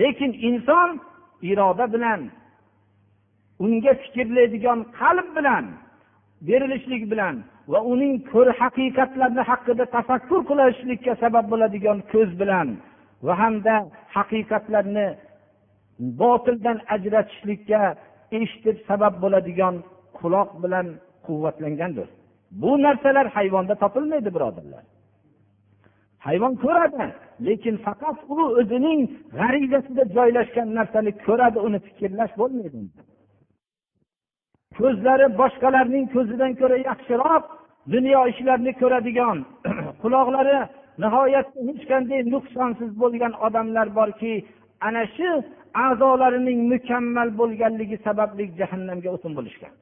S1: lekin inson iroda bilan unga fikrlaydigan qalb bilan berilishlik bilan va uning ko'r haqiqatlarni haqida tafakkur qilishlikka sabab bo'ladigan ko'z bilan va hamda haqiqatlarni botildan ajratishlikka eshitib sabab bo'ladigan quloq bilan quvvatlangandir. Bu narsalar hayvonda topilmaydi birodarlar. Hayvon ko'radi lekin faqat u o'zining g'arizasida joylashgan narsani ko'radi uni fikrlash bo'lmaydi. Ko'zlari boshqalarning ko'zidan ko'ra yaxshiroq dunyo ishlarini ko'radigan quloqlari nihoyatda hech qanday nuqsonsiz bo'lgan odamlar borki ana shu a'zolarining mukammal bo'lganligi sababli jahannamga o'tin bo'lishgan.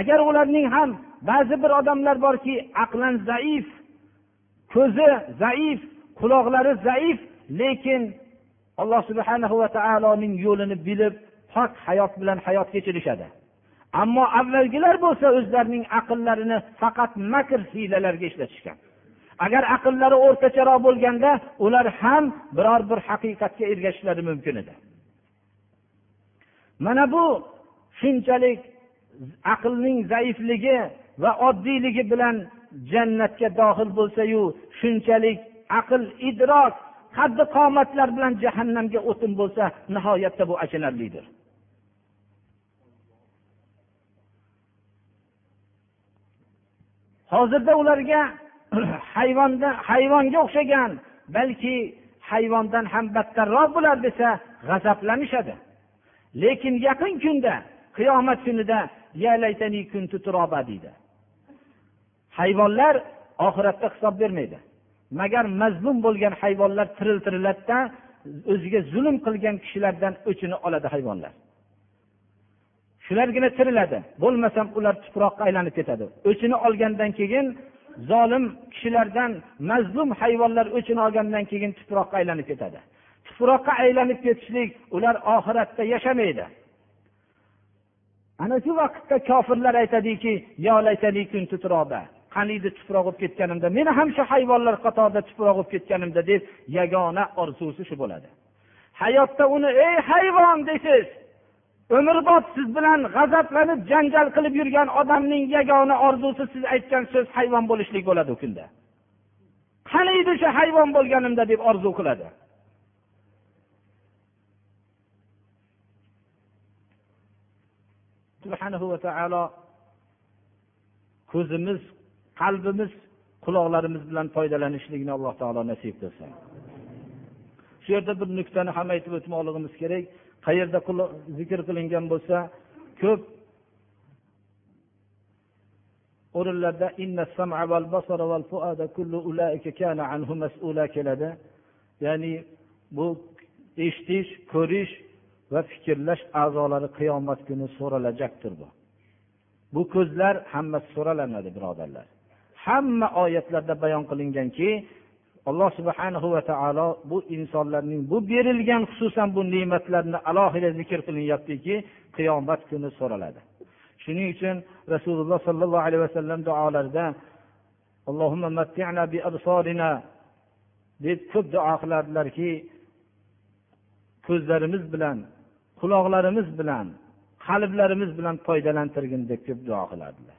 S1: Agar ularning ham ba'zi bir odamlar borki aqlan zaif ko'zi zaif quloqlari zaif lekin alloh subhana va taoloning yo'lini bilib pok hayot bilan hayot kechirishadi ammo avvalgilar bo'lsa o'zlarining aqllarini faqat makr hiylalarga ishlatishgan. Agar aqllari o'rtacharoq bo'lganda ular ham biror bir haqiqatga ergashishlari mumkin edi. Mana bu shunchalik aqlning zaifligi va oddiyligi bilan jannatga dohil bo'lsayu shunchalik aql idrok qaddi qomatlar bilan jahannamga o'tin bo'lsa nihoyatda bu achinarlidir. Hozirda ularga hayvonda hayvonga o'xshagan balki hayvondan ham battarroq bo'lar desa g'azablanishadi. Lekin yaqin kunda qiyomat kunida deydi. Hayvonlar oxiratda hisob bermaydi. Magar mazlum bo'lgan hayvonlar tiriltiriladida o'ziga zulm qilgan kishilardan o'chini oladi hayvonlar. Shulargina tiriladi. Bo'lmasam ular tuproqqa aylanib ketadi. O'chini olgandan keyin zolim kishilardan mazlum hayvonlar o'chin olgandan keyin tuproqqa aylanib ketadi. Tuproqqa aylanib ketishlik ular oxiratda yashamaydi. Ana shu vaqtda kofirlar aytadiki qaniydi tuproq bo'lib ketganimda meni ham shu hayvonlar qatorida tuproq bo'lib ketganimda deb yagona orzusi shu bo'ladi. Hayotda uni ey hayvon deysiz umrbod siz bilan g'azablanib janjal qilib yurgan odamning yagona orzusi siz aytgan so'z hayvon bo'lishlik bo'ladi u kunda. Qaniydi shu hayvon bo'lganimda deb orzu qiladi. Subhanahu va taolo ko'zimiz qalbimiz quloqlarimiz bilan foydalanishlikni alloh taolo nasib qilsin. Shu yerda bir nuqtani ham aytib o'tmoqligimiz kerak. Qayerda zikr qilingan bo'lsa ko'p o'rinlarda keladi. Ya'ni bu eshitish ko'rish va fikrlash a'zolari qiyomat kuni so'ralajakdir bu. Bu ko'zlar hammasi so'ralanadi birodarlar. Hamma oyatlarda bayon qilinganki alloh subhanahu va taolo bu insonlarning bu berilgan xususan bu ne'matlarni alohida zikr qilinyaptiki qiyomat kuni so'raladi. Shuning uchun rasululloh sollallohu alayhi vasallam duolarida deb ko'p duo qilardilarki ko'zlarimiz bilan quloqlarimiz bilan qalblarimiz bilan foydalantirgin deb ko'p duo qilardilar.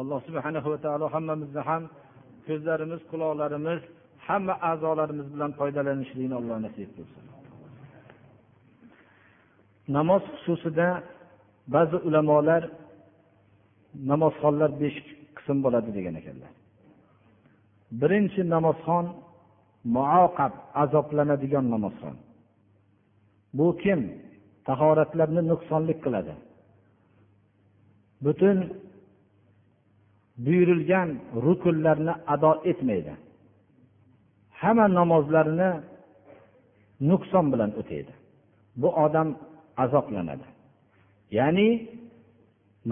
S1: Alloh subhanahu va taolo hammamizni ham ko'zlarimiz quloqlarimiz hamma a'zolarimiz bilan foydalanishlikni alloh nasib qilsin. Namoz xususida ba'zi ulamolar namozxonlar besh qism bo'ladi degan ekanlar. Birinchi namozxon muoqab azoblanadigan namozxon. Bu kim? Tahoratlarni nuqsonlik qiladi. Butun buyurilgan rukunlarni ado etmaydi. Hamma namozlarini nuqson bilan o'taydi. Bu odam azoblanadi. Ya'ni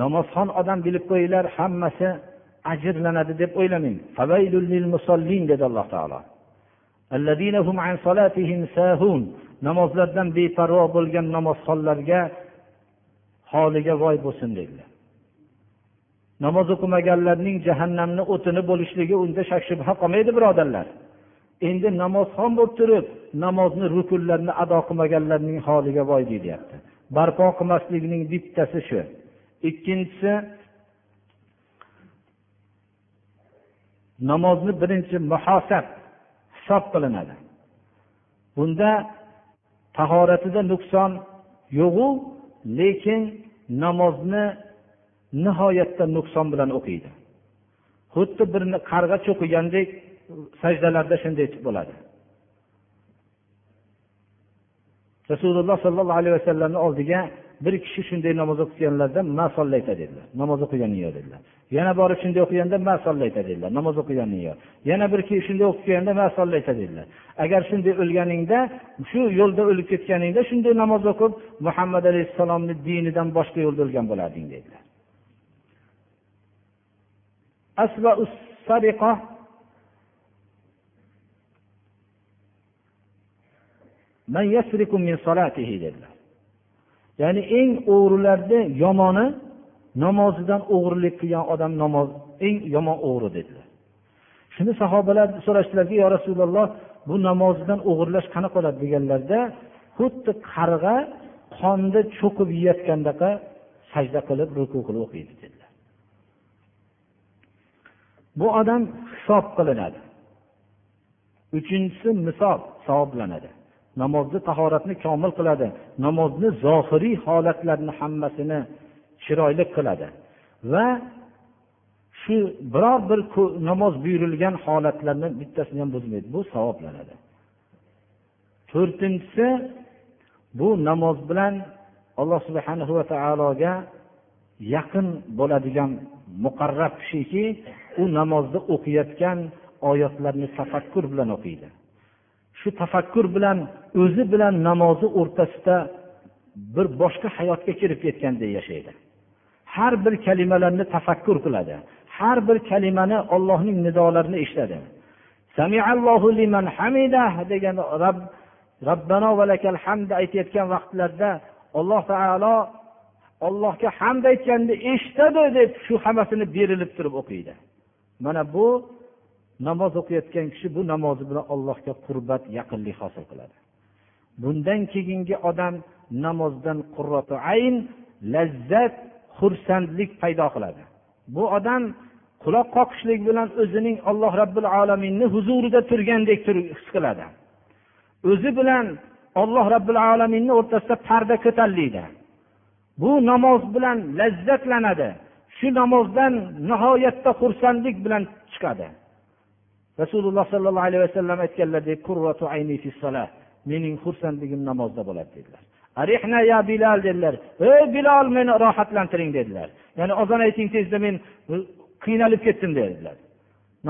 S1: namozxon odam bilib qo'yinglar hammasi ajrlanadi deb o'ylamang. Dedi alloh taolo. Namozlardan beparvo bo'lgan namozxonlarga holiga voy bo'lsin dedilar. Namoz o'qimaganlarning jahannamni o'tini bo'lishligi unda shak shubha qolmaydi birodarlar. Endi namozxon bo'lib turib namozni rukunlarini ado qilmaganlarning holiga voy deyilyapti barpo qilmaslikning bittasi shu. Ikkinchisi namozni birinchi muhosab hisob qilinadi. Bunda tahoratida nuqson yo'g'u lekin namozni nihoyatda nuqson bilan o'qiydi. Xuddi bir qarg'a cho'qigandek sajdalarda shunday bo'ladi. Rasululloh sollallohu alayhi vasallamni oldiga bir kishi shunday namoz o'qiganlarda ma sollayta dedilar. Namoz o'qiganing yo'q dedilar. Yana borib shunday o'qiganda masollayta dedilar. Namoz o'qiganing yo'q yana bir kishi shunday o'qib ma sollayta dedilar. Agar shunday o'lganingda shu yo'lda o'lib ketganingda shunday namoz o'qib muhammad alayhissalomni dinidan boshqa yo'lda o'lgan bo'larding dedilar. Dedilar. Ya'ni eng o'g'rilarni yomoni namozidan o'g'irlik qilgan odam namoz eng yomon o'g'ri dedilar. Shunda sahobalar so'rashdilarki yo rasululloh bu namozidan o'g'irlash qanaqa bo'ladi? deganlarida xuddi qarg'a qonda cho'kib yeyotgandaqa sajda qilib ruku qilib o'qiydi dedi bu odam hisob qilinadi. Uchinchisi misob savoblanadi. Namozni tahoratni komil qiladi. Namozni zohiriy holatlarni hammasini chiroyli qiladi. Va shu biror bir namoz buyurilgan holatlarni bittasini ham buzmaydi. Bu savoblanadi. To'rtinchisi bu namoz bilan alloh subhana va taologa yaqin bo'ladigan muqarrab kishiki u namozni o'qiyotgan oyatlarni tafakkur bilan o'qiydi. Shu tafakkur bilan o'zi bilan namozi o'rtasida bir boshqa hayotga kirib ketganday yashaydi. Har bir kalimalarni tafakkur qiladi. Har bir kalimani ollohning nidolarini eshitadi degan rob robbano valakal hamd aytayotgan vaqtlarda alloh taolo ollohga hamd aytganda eshitadi deb shu hammasini berilib turib o'qiydi. Mana bu namoz o'qiyotgan kishi bu namozi bilan allohga qurbat yaqinlik hosil qiladi. Bundan keyingi odam namozdan qurratu ayn lazzat xursandlik paydo qiladi. Bu odam quloq qoqishlik bilan o'zining alloh robbil alaminni huzurida turgandek his qiladi. O'zi bilan olloh robbil alaminni o'rtasida parda ko'tariladi bu namoz bilan lazzatlanadi. Shu namozdan nihoyatda xursandlik bilan chiqadi. Rasululloh sollallohu alayhi vasallam aytganlaridek mening xursandligim namozda bo'ladi dedilar. Arihna ya bilal dedilar. Ey bilol meni rohatlantiring dedilar. Ya'ni ozon ayting tezda men e, qiynalib ketdim dedilar.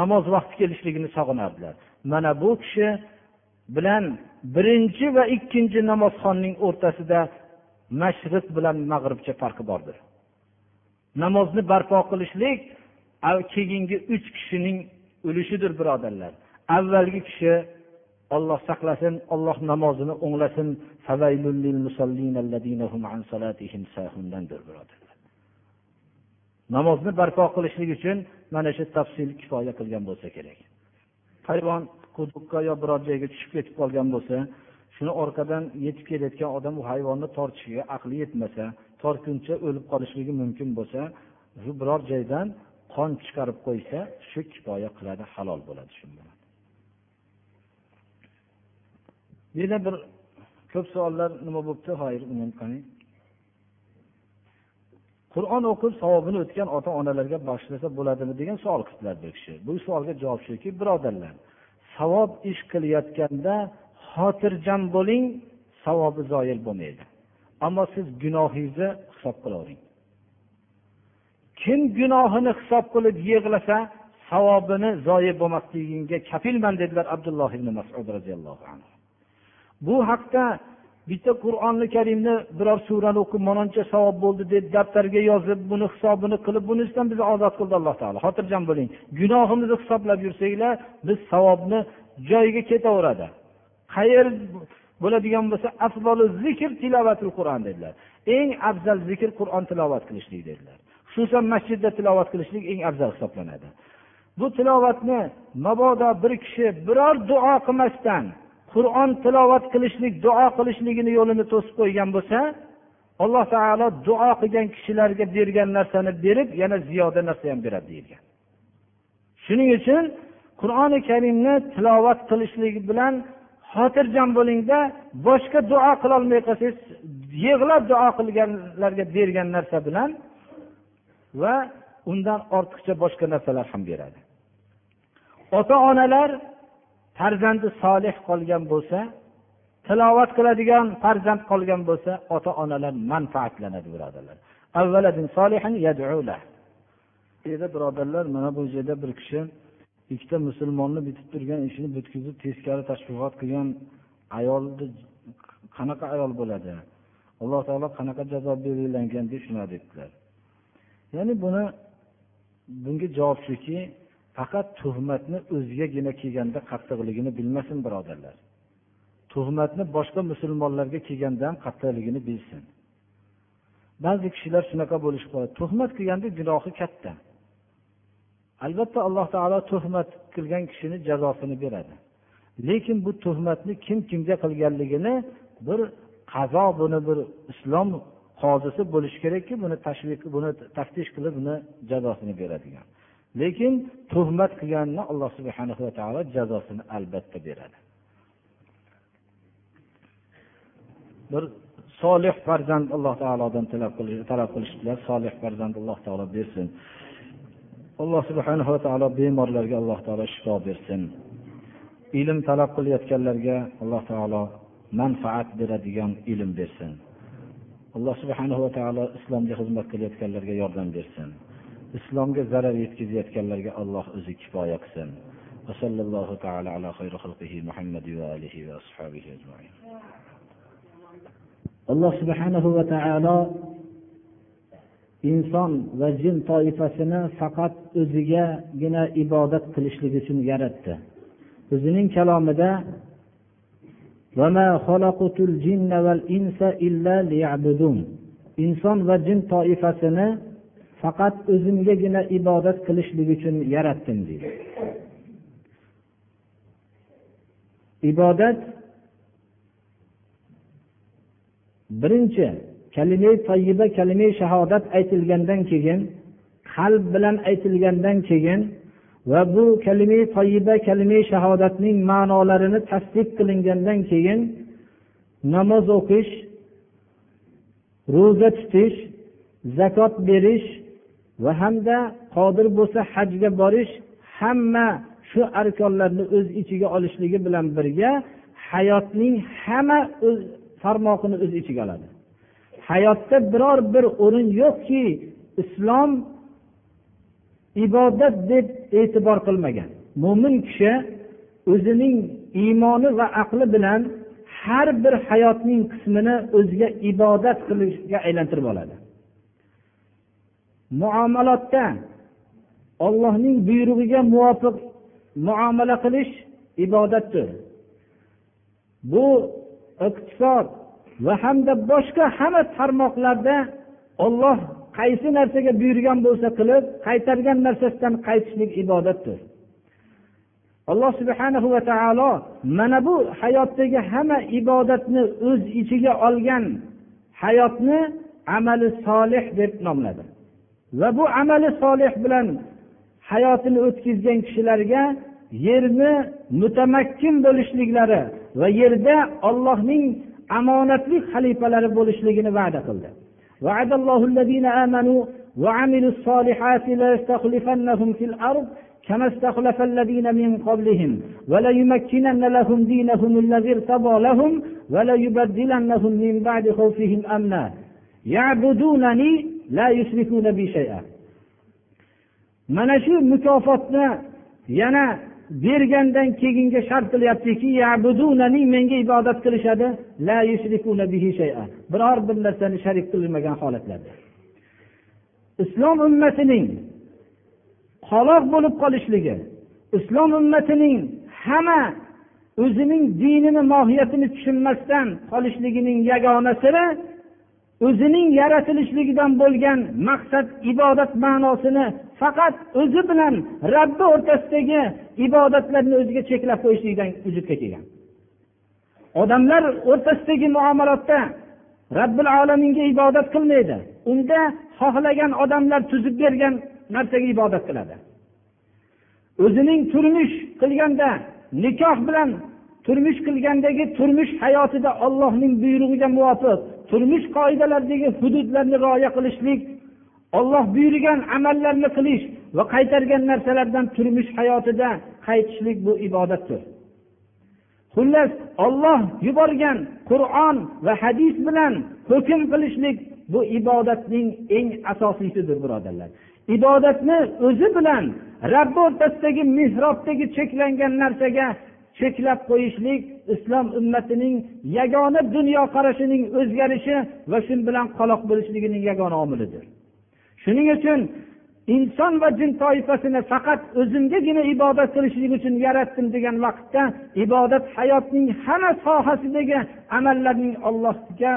S1: Namoz vaqti kelishligini sog'inardilar. Mana bu kishi bilan birinchi va ikkinchi namozxonning o'rtasida mashriq bilan mag'ribcha farqi bordir. Namozni barpo qilishlik keyingi uch kishining ulushidir birodarlar. Avvalgi kishi olloh saqlasin olloh namozini o'nglasin. Birodarlar. Namozni barpo qilishlik uchun mana shu tafsil kifoya qilgan bo'lsa kerak. Hayvon quduqqa yo biror joyga tushib ketib qolgan bo'lsa shuni orqadan yetib kelayotgan odam u hayvonni tortishiga aqli yetmasa tortguncha o'lib qolishligi mumkin bo'lsa shu biror joydan qon chiqarib qo'ysa shu kifoya qiladi halol bo'ladi shu bilan yerda bir ko'p savollar nima bo'libdi? Hoyir qur'on o'qib savobini o'tgan ota onalarga bag'ishlasa bo'ladimi degan savol qildilar bir kishi. Bu savolga javob shuki birodarlar savob ish qilayotganda xotirjam bo'ling savobi zoyil bo'lmaydi. Ammo siz gunohingizni hisob qilavering kim gunohini hisob qilib yig'lasa savobini zoyi bo'lmasligiga kafilman dedilar abdulloh ibn masud roziyallohu anhu. Bu haqda bitta qur'oni karimni biror surani o'qib manoncha savob bo'ldi deb daftarga yozib buni hisobini qilib bunisidan bizni ozod qildi alloh taolo. Xotirjam bo'ling. Gunohimizni hisoblab yursanglar biz savobni joyiga ketaveradi. Qayer bo'ladigan bo'lsa afzolu zikr tilovatul qur'on dedilar. Eng afzal zikr qur'on tilovat qilishlik dedilar. Xususan masjidda tilovat qilishlik eng afzal hisoblanadi. Bu tilovatni mabodo bir kishi biror duo qilmasdan qur'on tilovat qilishlik duo qilishligini yo'lini to'sib qo'ygan bo'lsa alloh taolo duo qilgan kishilarga bergan narsani berib yana ziyoda narsa ham beradi deyilgan. Shuning uchun qur'oni karimni tilovat qilishlik bilan xotirjam bo'lingda boshqa duo qilolmay qolsangiz yig'lab duo qilganlarga bergan narsa bilan va undan ortiqcha boshqa narsalar ham beradi. Ota onalar farzandi solih qolgan bo'lsa tilovat qiladigan farzand qolgan bo'lsa ota onalar manfaatlanadi birodarlar. Birodarlar mana bu yerda bir kishi ikkita musulmonni bitib turgan ishini bitkizib teskari tashviqot qilgan ayolni qanaqa ayol bo'ladi? Alloh taolo qanaqa jazo belgilangan deb shunaqa debdilar ya'ni buni bunga javob shuki faqat tuhmatni o'zigagina kelganda qattiqligini bilmasin birodarlar. Tuhmatni boshqa musulmonlarga kelganda ham qattiqligini bilsin. Ba'zi kishilar shunaqa bo'lishib qoladi tuhmat qilganda gunohi katta. Albatta alloh taolo tuhmat qilgan kishini jazosini beradi. Lekin bu tuhmatni kim kimga qilganligini bir qazo buni bir islom qozisi bo'lishi kerakki buni tashviq buni taftish qilib uni jazosini beradigan. Lekin tuhmat qilganni alloh subhana va taolo jazosini albatta beradi. Bir solih farzand alloh taolodan talab qilishdilar. Solih farzand alloh taolo bersin. alloh subhana va taolo bemorlarga alloh taolo shifo bersin ilm talab qilayotganlarga alloh taolo manfaat beradigan ilm bersin alloh subhana va taolo islomga xizmat qilayotganlarga yordam bersin islomga zarar yetkazayotganlarga alloh o'zi kifoya qilsin وصلى الله تعالى على خير خلقه محمد وآله وأصحابه أجمعين alloh subhanahu va taolo inson va jin toifasini faqat o'zigagina ibodat qilishlik uchun yaratdi. O'zining kalomida inson va jin toifasini faqat o'zimgagina ibodat qilishlik uchun yaratdim deydi. Ibodat birinchi kalima tayyiba kalima shahodat aytilgandan keyin qalb bilan aytilgandan keyin va bu kalima tayyiba kalima shahodatning ma'nolarini tasdiq qilingandan keyin namoz o'qish ro'za tutish zakot berish va hamda qodir bo'lsa hajga borish hamma shu arkonlarni o'z ichiga olishligi bilan birga hayotning hamma o'z tarmoqini o'z ichiga oladi. Hayotda biror bir o'rin yo'qki islom ibodat deb e'tibor qilmagan. Mo'min kishi o'zining iymoni va aqli bilan har bir hayotning qismini o'ziga ibodat qilishga aylantirib oladi. Muomalotda ollohning buyrug'iga muvofiq muomala qilish ibodatdir. Bu iqtisod va hamda boshqa hamma tarmoqlarda olloh qaysi narsaga buyurgan bo'lsa qilib qaytargan narsasidan qaytishlik ibodatdir. Alloh subhanahu va taolo mana bu hayotdagi hamma ibodatni o'z ichiga olgan hayotni amali solih deb nomladi. Va bu amali solih bilan hayotini o'tkazgan kishilarga yerni mutamakkin bo'lishliklari va yerda ollohning omonatli xalifalari bo'lishligini va'da qildi وعد الله الذين آمنوا وعملوا الصالحات ليستخلفنهم في الأرض كما استخلف الذين من قبلهم وليمكنن لهم دينهم الذي ارتضى لهم وليبدلنهم من بعد خوفهم أمنا. يعبدونني لا يشركون بي شيئا. mana shu mukofotni yana bergandan keyinga shart qilyaptiki menga ibodat qilishadi la biror bir narsani sharik qilmagan holatlarda. Islom ummatining qoloq bo'lib qolishligi islom ummatining hamma o'zining dinini mohiyatini tushunmasdan qolishligining yagona siri o'zining yaratilishligidan bo'lgan maqsad ibodat ma'nosini faqat o'zi bilan rabbi o'rtasidagi ibodatlarni o'ziga cheklab qo'yishlikdan vujudga kelgan. Odamlar o'rtasidagi muomalotda robbil alaminga ibodat qilmaydi. Unda xohlagan odamlar tuzib bergan narsaga ibodat qiladi. O'zining turmush qilganda nikoh bilan turmush qilgandagi turmush hayotida ollohning buyrug'iga muvofiq turmush qoidalaridagi hududlarni rioya qilishlik olloh buyurgan amallarni qilish va qaytargan narsalardan turmush hayotida qaytishlik bu ibodatdir. Xullas olloh yuborgan qur'on va hadis bilan hukm qilishlik bu ibodatning eng asosiysidir birodarlar. Ibodatni o'zi bilan rabbi o'rtasidagi mehrobdagi cheklangan narsaga cheklab qo'yishlik islom ummatining yagona dunyoqarashining o'zgarishi va shu bilan qaloq bo'lishligining yagona omilidir. Shuning uchun inson va jin toifasini faqat o'zimgagina ibodat qilishlik uchun yaratdim degan vaqtda ibodat hayotning hamma sohasidagi amallarning allohga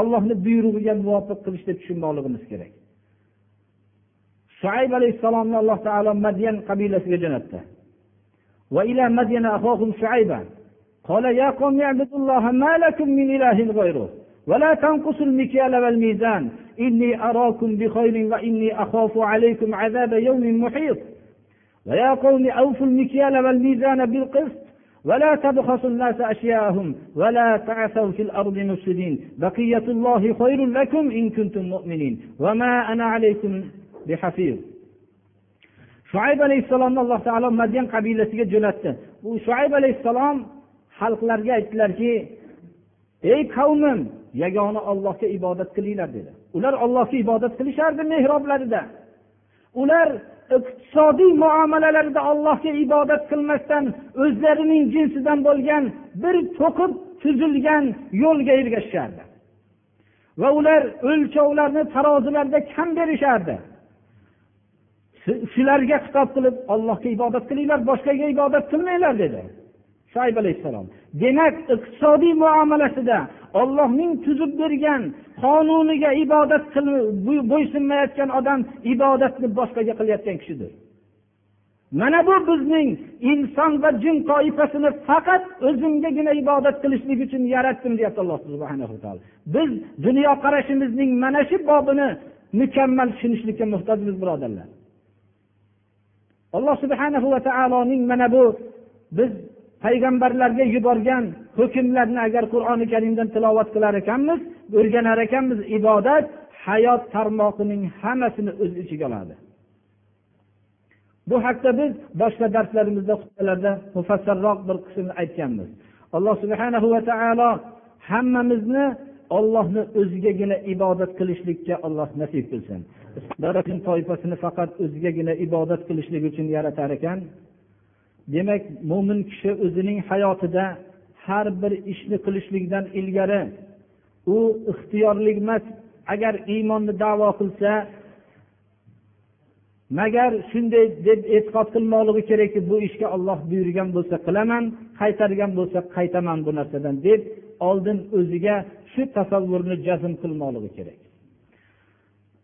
S1: ollohni buyrug'iga muvofiq qilishni tushunmoqligimiz kerak. Shuayb alayhissalomni alloh taolo madyan qabilasiga jo'natdi. وإلى مدين أخاهم شعيبا. قال يا قوم اعبدوا الله ما لكم من إله غيره ولا تنقصوا المكيال والميزان. إني أراكم بخير وإني أخاف عليكم عذاب يوم محيط. ويا قوم أوفوا المكيال والميزان بالقسط ولا تبخسوا الناس أشياءهم ولا تعثوا في الأرض مفسدين. بقية الله خير لكم إن كنتم مؤمنين. وما أنا عليكم بحفيظ. Shuayb alayhissalomni alloh taolo madyan qabilasiga jo'natdi. U shuayb alayhissalom xalqlarga aytdilarki ey qavmim yagona ollohga ibodat qilinglar dedi. Ular ollohga ibodat qilishardi mehroblarida ular iqtisodiy muomalalarida allohga ibodat qilmasdan o'zlarining jinsidan bo'lgan bir to'qib tuzilgan yo'lga ergashishardi. Va ular o'lchovlarni tarozilarda kam berishardi. Shularga xitob qilib ollohga ibodat qilinglar boshqaga ibodat qilmanglar dedi. Shoyb alayhissalom. Demak iqtisodiy muomalasida ollohning tuzib bergan qonuniga ibodat bo'ysunmayotgan odam ibodatni boshqaga qilayotgan kishidir. Mana bu bizning inson va jin toifasini faqat o'zimgagina ibodat qilishlik uchun yaratdim deyapti alloh subhanahu taolo. Biz dunyoqarashimizning mana shu bobini mukammal tushunishlikka muhtojmiz birodarlar. Alloh subhanahu va taoloning mana bu biz payg'ambarlarga yuborgan hukmlarni agar qur'oni karimdan tilovat qilar ekanmiz o'rganar ekanmiz ibodat hayot tarmog'ining hammasini o'z ichiga oladi. Bu haqda biz boshqa darslarimizda xutbalarda mufassalroq bir qismni aytganmiz. Alloh subhanahu va taolo hammamizni ollohni o'zigagina ibodat qilishlikka alloh nasib qilsin. Toifasini faqat o'zigagina ibodat qilishlik uchun yaratar ekan. Demak mo'min kishi o'zining hayotida har bir ishni qilishlikdan ilgari u ixtiyorlik emas. Agar iymonni davo qilsa magar shunday deb e'tiqod qilmoqligi kerakki bu ishga olloh buyurgan bo'lsa qilaman qaytargan bo'lsa qaytaman bu narsadan deb oldin o'ziga shu tasavvurni jazm qilmoqligi kerak.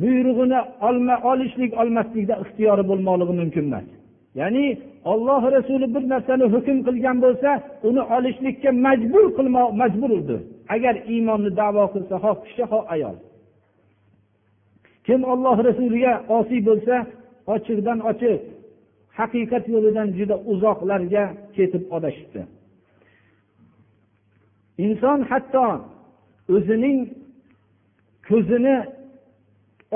S1: buyrug'ini olma olishlik olmaslikda ixtiyori bo'lmoqligi mumkin emas. Ya'ni olloh rasuli bir narsani hukm qilgan bo'lsa uni olishlikka majbur qilmoq majburdir agar iymonni davo qilsa xoh kishi xoh ayol. Kim olloh rasuliga osiy bo'lsa ochiqdan ochiq haqiqat yo'lidan juda uzoqlarga ketib adashibdi inson hatto o'zining ko'zini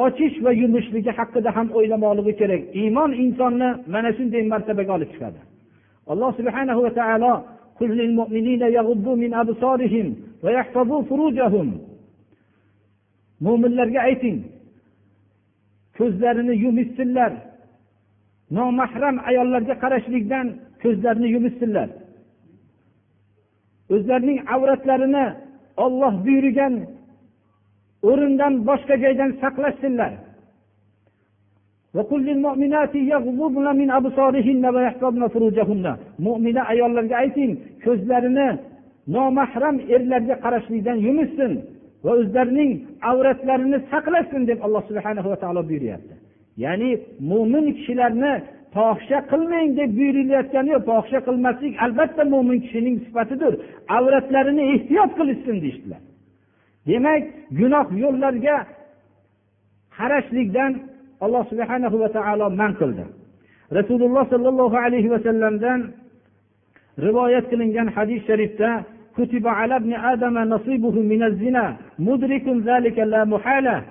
S1: ochish va yumishligi haqida ham o'ylamoqligi kerak. Iymon insonni mana shunday martabaga olib chiqadi. Alloh subhanahu va taolo mo'minlarga ayting ko'zlarini yumishsinlar nomahram ayollarga qarashlikdan ko'zlarini yumishsinlar o'zlarining avratlarini olloh buyurgan o'rindan boshqa joydan saqlashsinlar. Mo'mina ayollarga ayting ko'zlarini nomahram erlarga qarashlikdan yumishsin va o'zlarining avratlarini saqlasin deb alloh subhana va taolo buyuryapti. Ya'ni mo'min kishilarni fohisha qilmang deb buyurilayotgani yo'q. Fohisha qilmaslik albatta mo'min kishining sifatidir. Avratlarini ehtiyot qilishsin deyishdilar. demak gunoh yo'llarga qarashlikdan alloh subhana va taolo man qildi rasululloh sollallohu alayhi vasallamdan rivoyat qilingan hadis sharifda كتب على ابن آدم نصيبه من الزنا مدرك ذلك لا محالة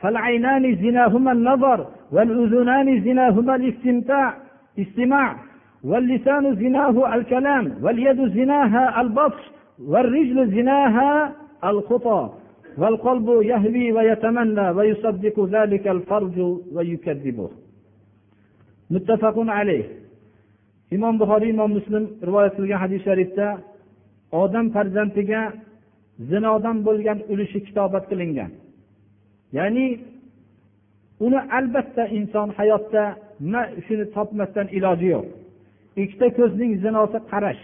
S1: فالعينان زناهما النظر والأذنان زناهما الاستمتاع استماع واللسان زناه الكلام واليد زناها البطش والرجل زناها الخطى والقلب يهوي ويتمنى ويصدق ذلك الفرج ويكذبه متفق عليه imom buxoriy imom muslim rivoyat qilgan hadis sharifda odam farzandiga zinodan bo'lgan ulushi kitobat qilingan ya'ni uni albatta inson hayotda shuni topmasdan iloji yo'q ikkita ko'zning zinosi qarash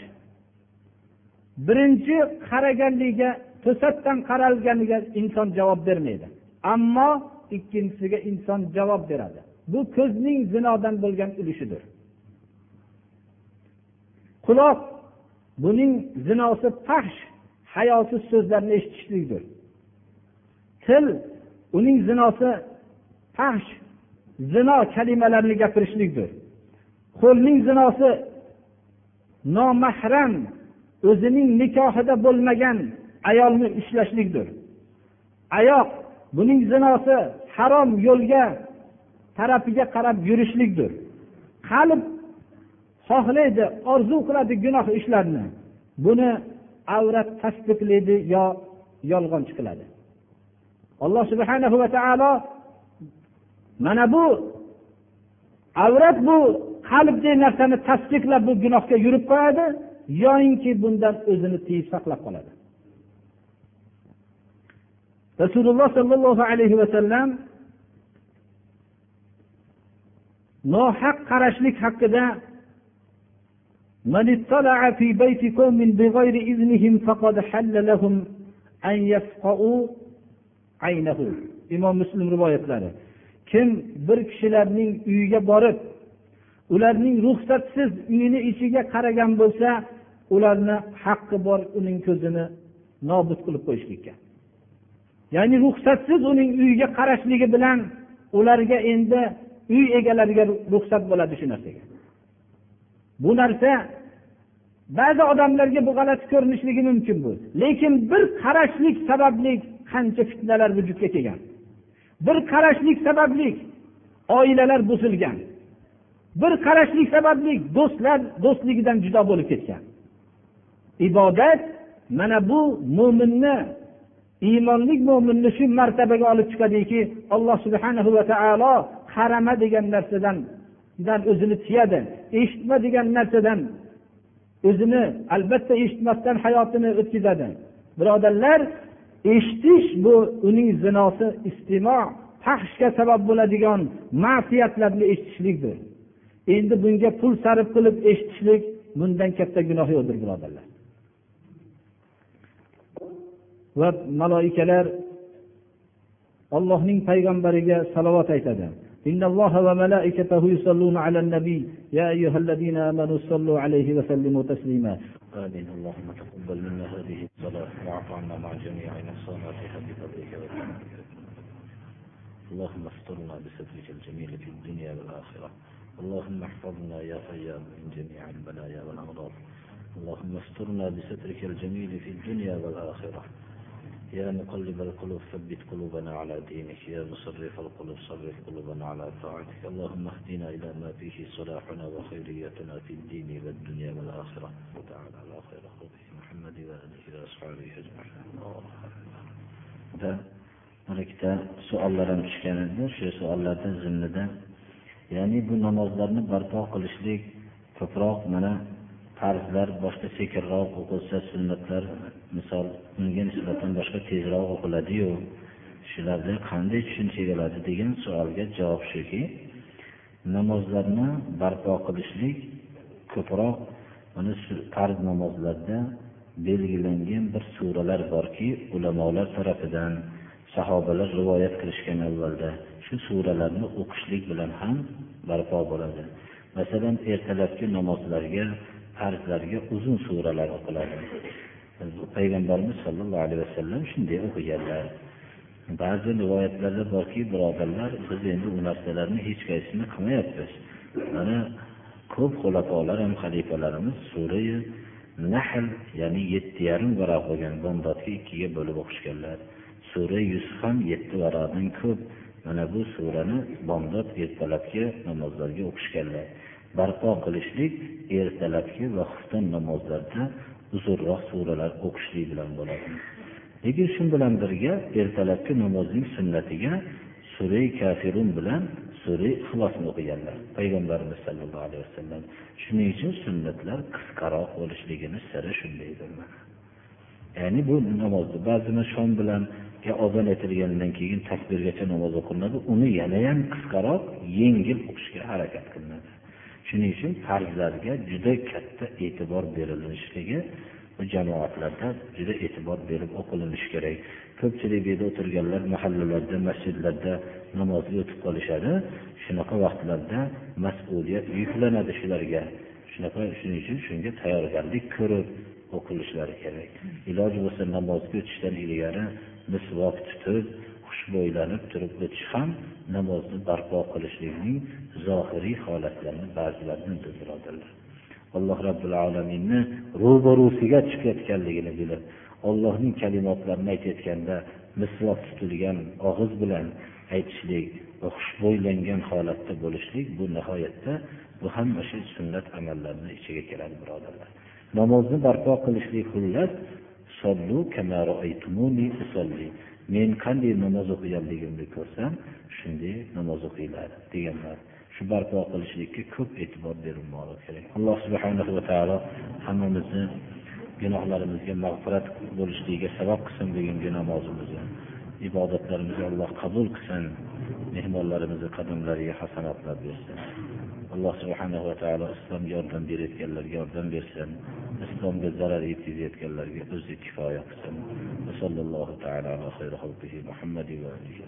S1: birinchi qaraganligiga to'satdan qaralganiga inson javob bermaydi. Ammo ikkinchisiga inson javob beradi. Bu ko'zning zinodan bo'lgan ulushidir. Quloq buning zinosi fahsh hayosiz so'zlarni eshitishlikdir. Til uning zinosi fahsh zino kalimalarini gapirishlikdir. Qo'lning zinosi nomahram o'zining nikohida bo'lmagan ayolni ushlashlikdir oyoq buning zinosi harom yo'lga tarafiga qarab yurishlikdir. Qalb xohlaydi orzu qiladi gunoh ishlarni. Buni avrat tasdiqlaydi yo yolg'onchi qiladi alloh subhana va taolo mana bu avrat bu qalbdek narsani tasdiqlab bu gunohga yurib qo'yadi yoyinki bundan o'zini tiyib saqlab qoladi. rasululloh sollallohu alayhi vasallam nohaq qarashlik haqida من اطلع في بيت قوم بغير إذنهم فقد حل لهم أن يفقعوا عينه imom muslim rivoyatlari kim bir kishilarning uyiga borib ularning ruxsatsiz uyini ichiga qaragan bo'lsa ularni haqqi bor uning ko'zini nobud qilib qo'yishlikka Ya'ni ruxsatsiz uning uyiga qarashligi bilan ularga endi uy egalariga ruxsat bo'ladi shu narsaga. Bu narsa ba'zi odamlarga bu g'alati ko'rinishligi mumkin bu. Lekin bir qarashlik sababli qancha fitnalar vujudga kelgan. Bir qarashlik sababli oilalar buzilgan. Bir qarashlik sababli do'stlar do'stligidan judo bo'lib ketgan. Ibodat mana bu mo'minni iymonli mo'minni shu martabaga olib chiqadiki alloh subhana va taolo
S2: qarama degan narsadan o'zini tiyadi eshitma degan narsadan o'zini albatta eshitmasdan hayotini o'tkazadi. Birodarlar eshitish bu uning zinosi istimo fahshga sabab bo'ladigan ma'siyatlarni eshitishlikdir. Endi bunga pul sarf qilib eshitishlik bundan katta gunoh yo'qdir birodarlar. Va maloikalar ollohning payg'ambariga salovat aytadi. إن الله وملائكته يصلون على النبي يا أيها الذين آمنوا صلوا عليه وسلموا تسليما
S3: آمين اللهم تقبل منا هذه الصلاة واعف عنا مع جميع نقصاناتها بفضلك وكرمك اللهم استرنا بسترك الجميل في الدنيا والآخرة اللهم احفظنا يا خيام من جميع البلايا والأمراض اللهم استرنا بسترك الجميل في الدنيا والآخرة يا مقلب القلوب ثبت قلوبنا على دينك يا مصرف القلوب صرف قلوبنا على طاعتك اللهم اهدنا إلى ما فيه صلاحنا وخيريتنا في الدين والدنيا والآخرة وتعالى على خير خلقه محمد وآله وأصحابه أجمعين
S2: mana ikkita savollar ham tushgan edi shu savollarda zimnida ya'ni bu namozlarni barpo qilishlik ko'proq mana farzlar boshqa sekinroq o'qilsa sunnatlar misol unga nisbatan boshqa tezroq o'qiladiyu. Shularni qanday tushuncha bo'ladi degan savolga javob shuki namozlarni barpo qilishlik ko'proq mana shu farz namozlarda belgilangan bir suralar borki ulamolar tarafidan sahobalar rivoyat qilishgan avvalda shu suralarni o'qishlik bilan ham barpo bo'ladi. Masalan ertalabki namozlarga farzlarga uzun suralar o'qiladi. Payg'ambarimiz sollallohu alayhi vasallam shunday o'qiganlar ba'zi rivoyatlarda borki birodarlar biz endi u narsalarni hech qaysisini qilmayapmiz mana ko'p xulafolar ham xalifalarimiz surai nahl ya'ni yetti yarim varaq bo'lgan bomdodga ikkiga bo'lib o'qishganlar sura yuz ham yetti varaqdan ko'p. Mana bu surani bomdod ertalabki namozlarga o'qishganlar barpo qilishlik ertalabki va xufton namozlarda uzunroq suralar o'qishlik bilan bo'ladi. Lekin shu bilan birga ertalabki namozning sunnatiga sura kafirun bilan sura ixlosni o'qiganlar payg'ambarimiz sollallohu alayhi vasallam. Shuning uchun sunnatlar qisqaroq bo'lishligini siri shundaydir ya'ni bu namozni ba'zini shom bilan e, ozon aytilganidan keyin takbirgacha namoz o'qilinadi uni yanayam qisqaroq yengil o'qishga harakat qilinadi. Shuning uchun farzlarga juda katta e'tibor berilishligi bu jamoatlarda juda e'tibor berib o'qilinishi kerak. Ko'pchilik bu yerda o'tirganlar mahallalarda masjidlarda namozga o'tib qolishadi. Shunaqa vaqtlarda mas'uliyat yuklanadi shularga. Shunaqa shuning uchun shunga tayyorgarlik ko'rib o'qilishlari kerak. Iloji bo'lsa namozga o'tishdan ilgari misvok tutib xushbo'ylanib turib o'tish ham namozni barpo qilishlikning zohiriy holatlarini ba'zilarini birodarlar alloh robbil alaminni ro'barusiga chiqayotganligini bilib ollohning kalimotlarini aytayotganda misvok tutilgan og'iz bilan aytishlik va xushbo'ylangan holatda bo'lishlik bu nihoyatda bu hamma shu sunnat amallarini ichiga kiradi birodarlar. Namozni barpo qilishlik xullas men qanday namoz o'qiganligimni ko'rsam shunday namoz o'qinglar deganlar. Shu barpo qilishlikka ko'p e'tibor berilmog'i kerak. Alloh subhanahu va taolo hammamizni gunohlarimizga mag'firat bo'lishligiga sabab qilsin bugungi namozimizni. Ibodatlarimizni alloh qabul qilsin mehmonlarimizni qadamlariga hasanatlar bersin. alloh subhanahu va taolo islomga yordam berayotganlarga yordam bersin islomga zarar yetkazayotganlarga o'zi kifoya qilsin وصلى الله تعالى على خير خلقه محمد وآله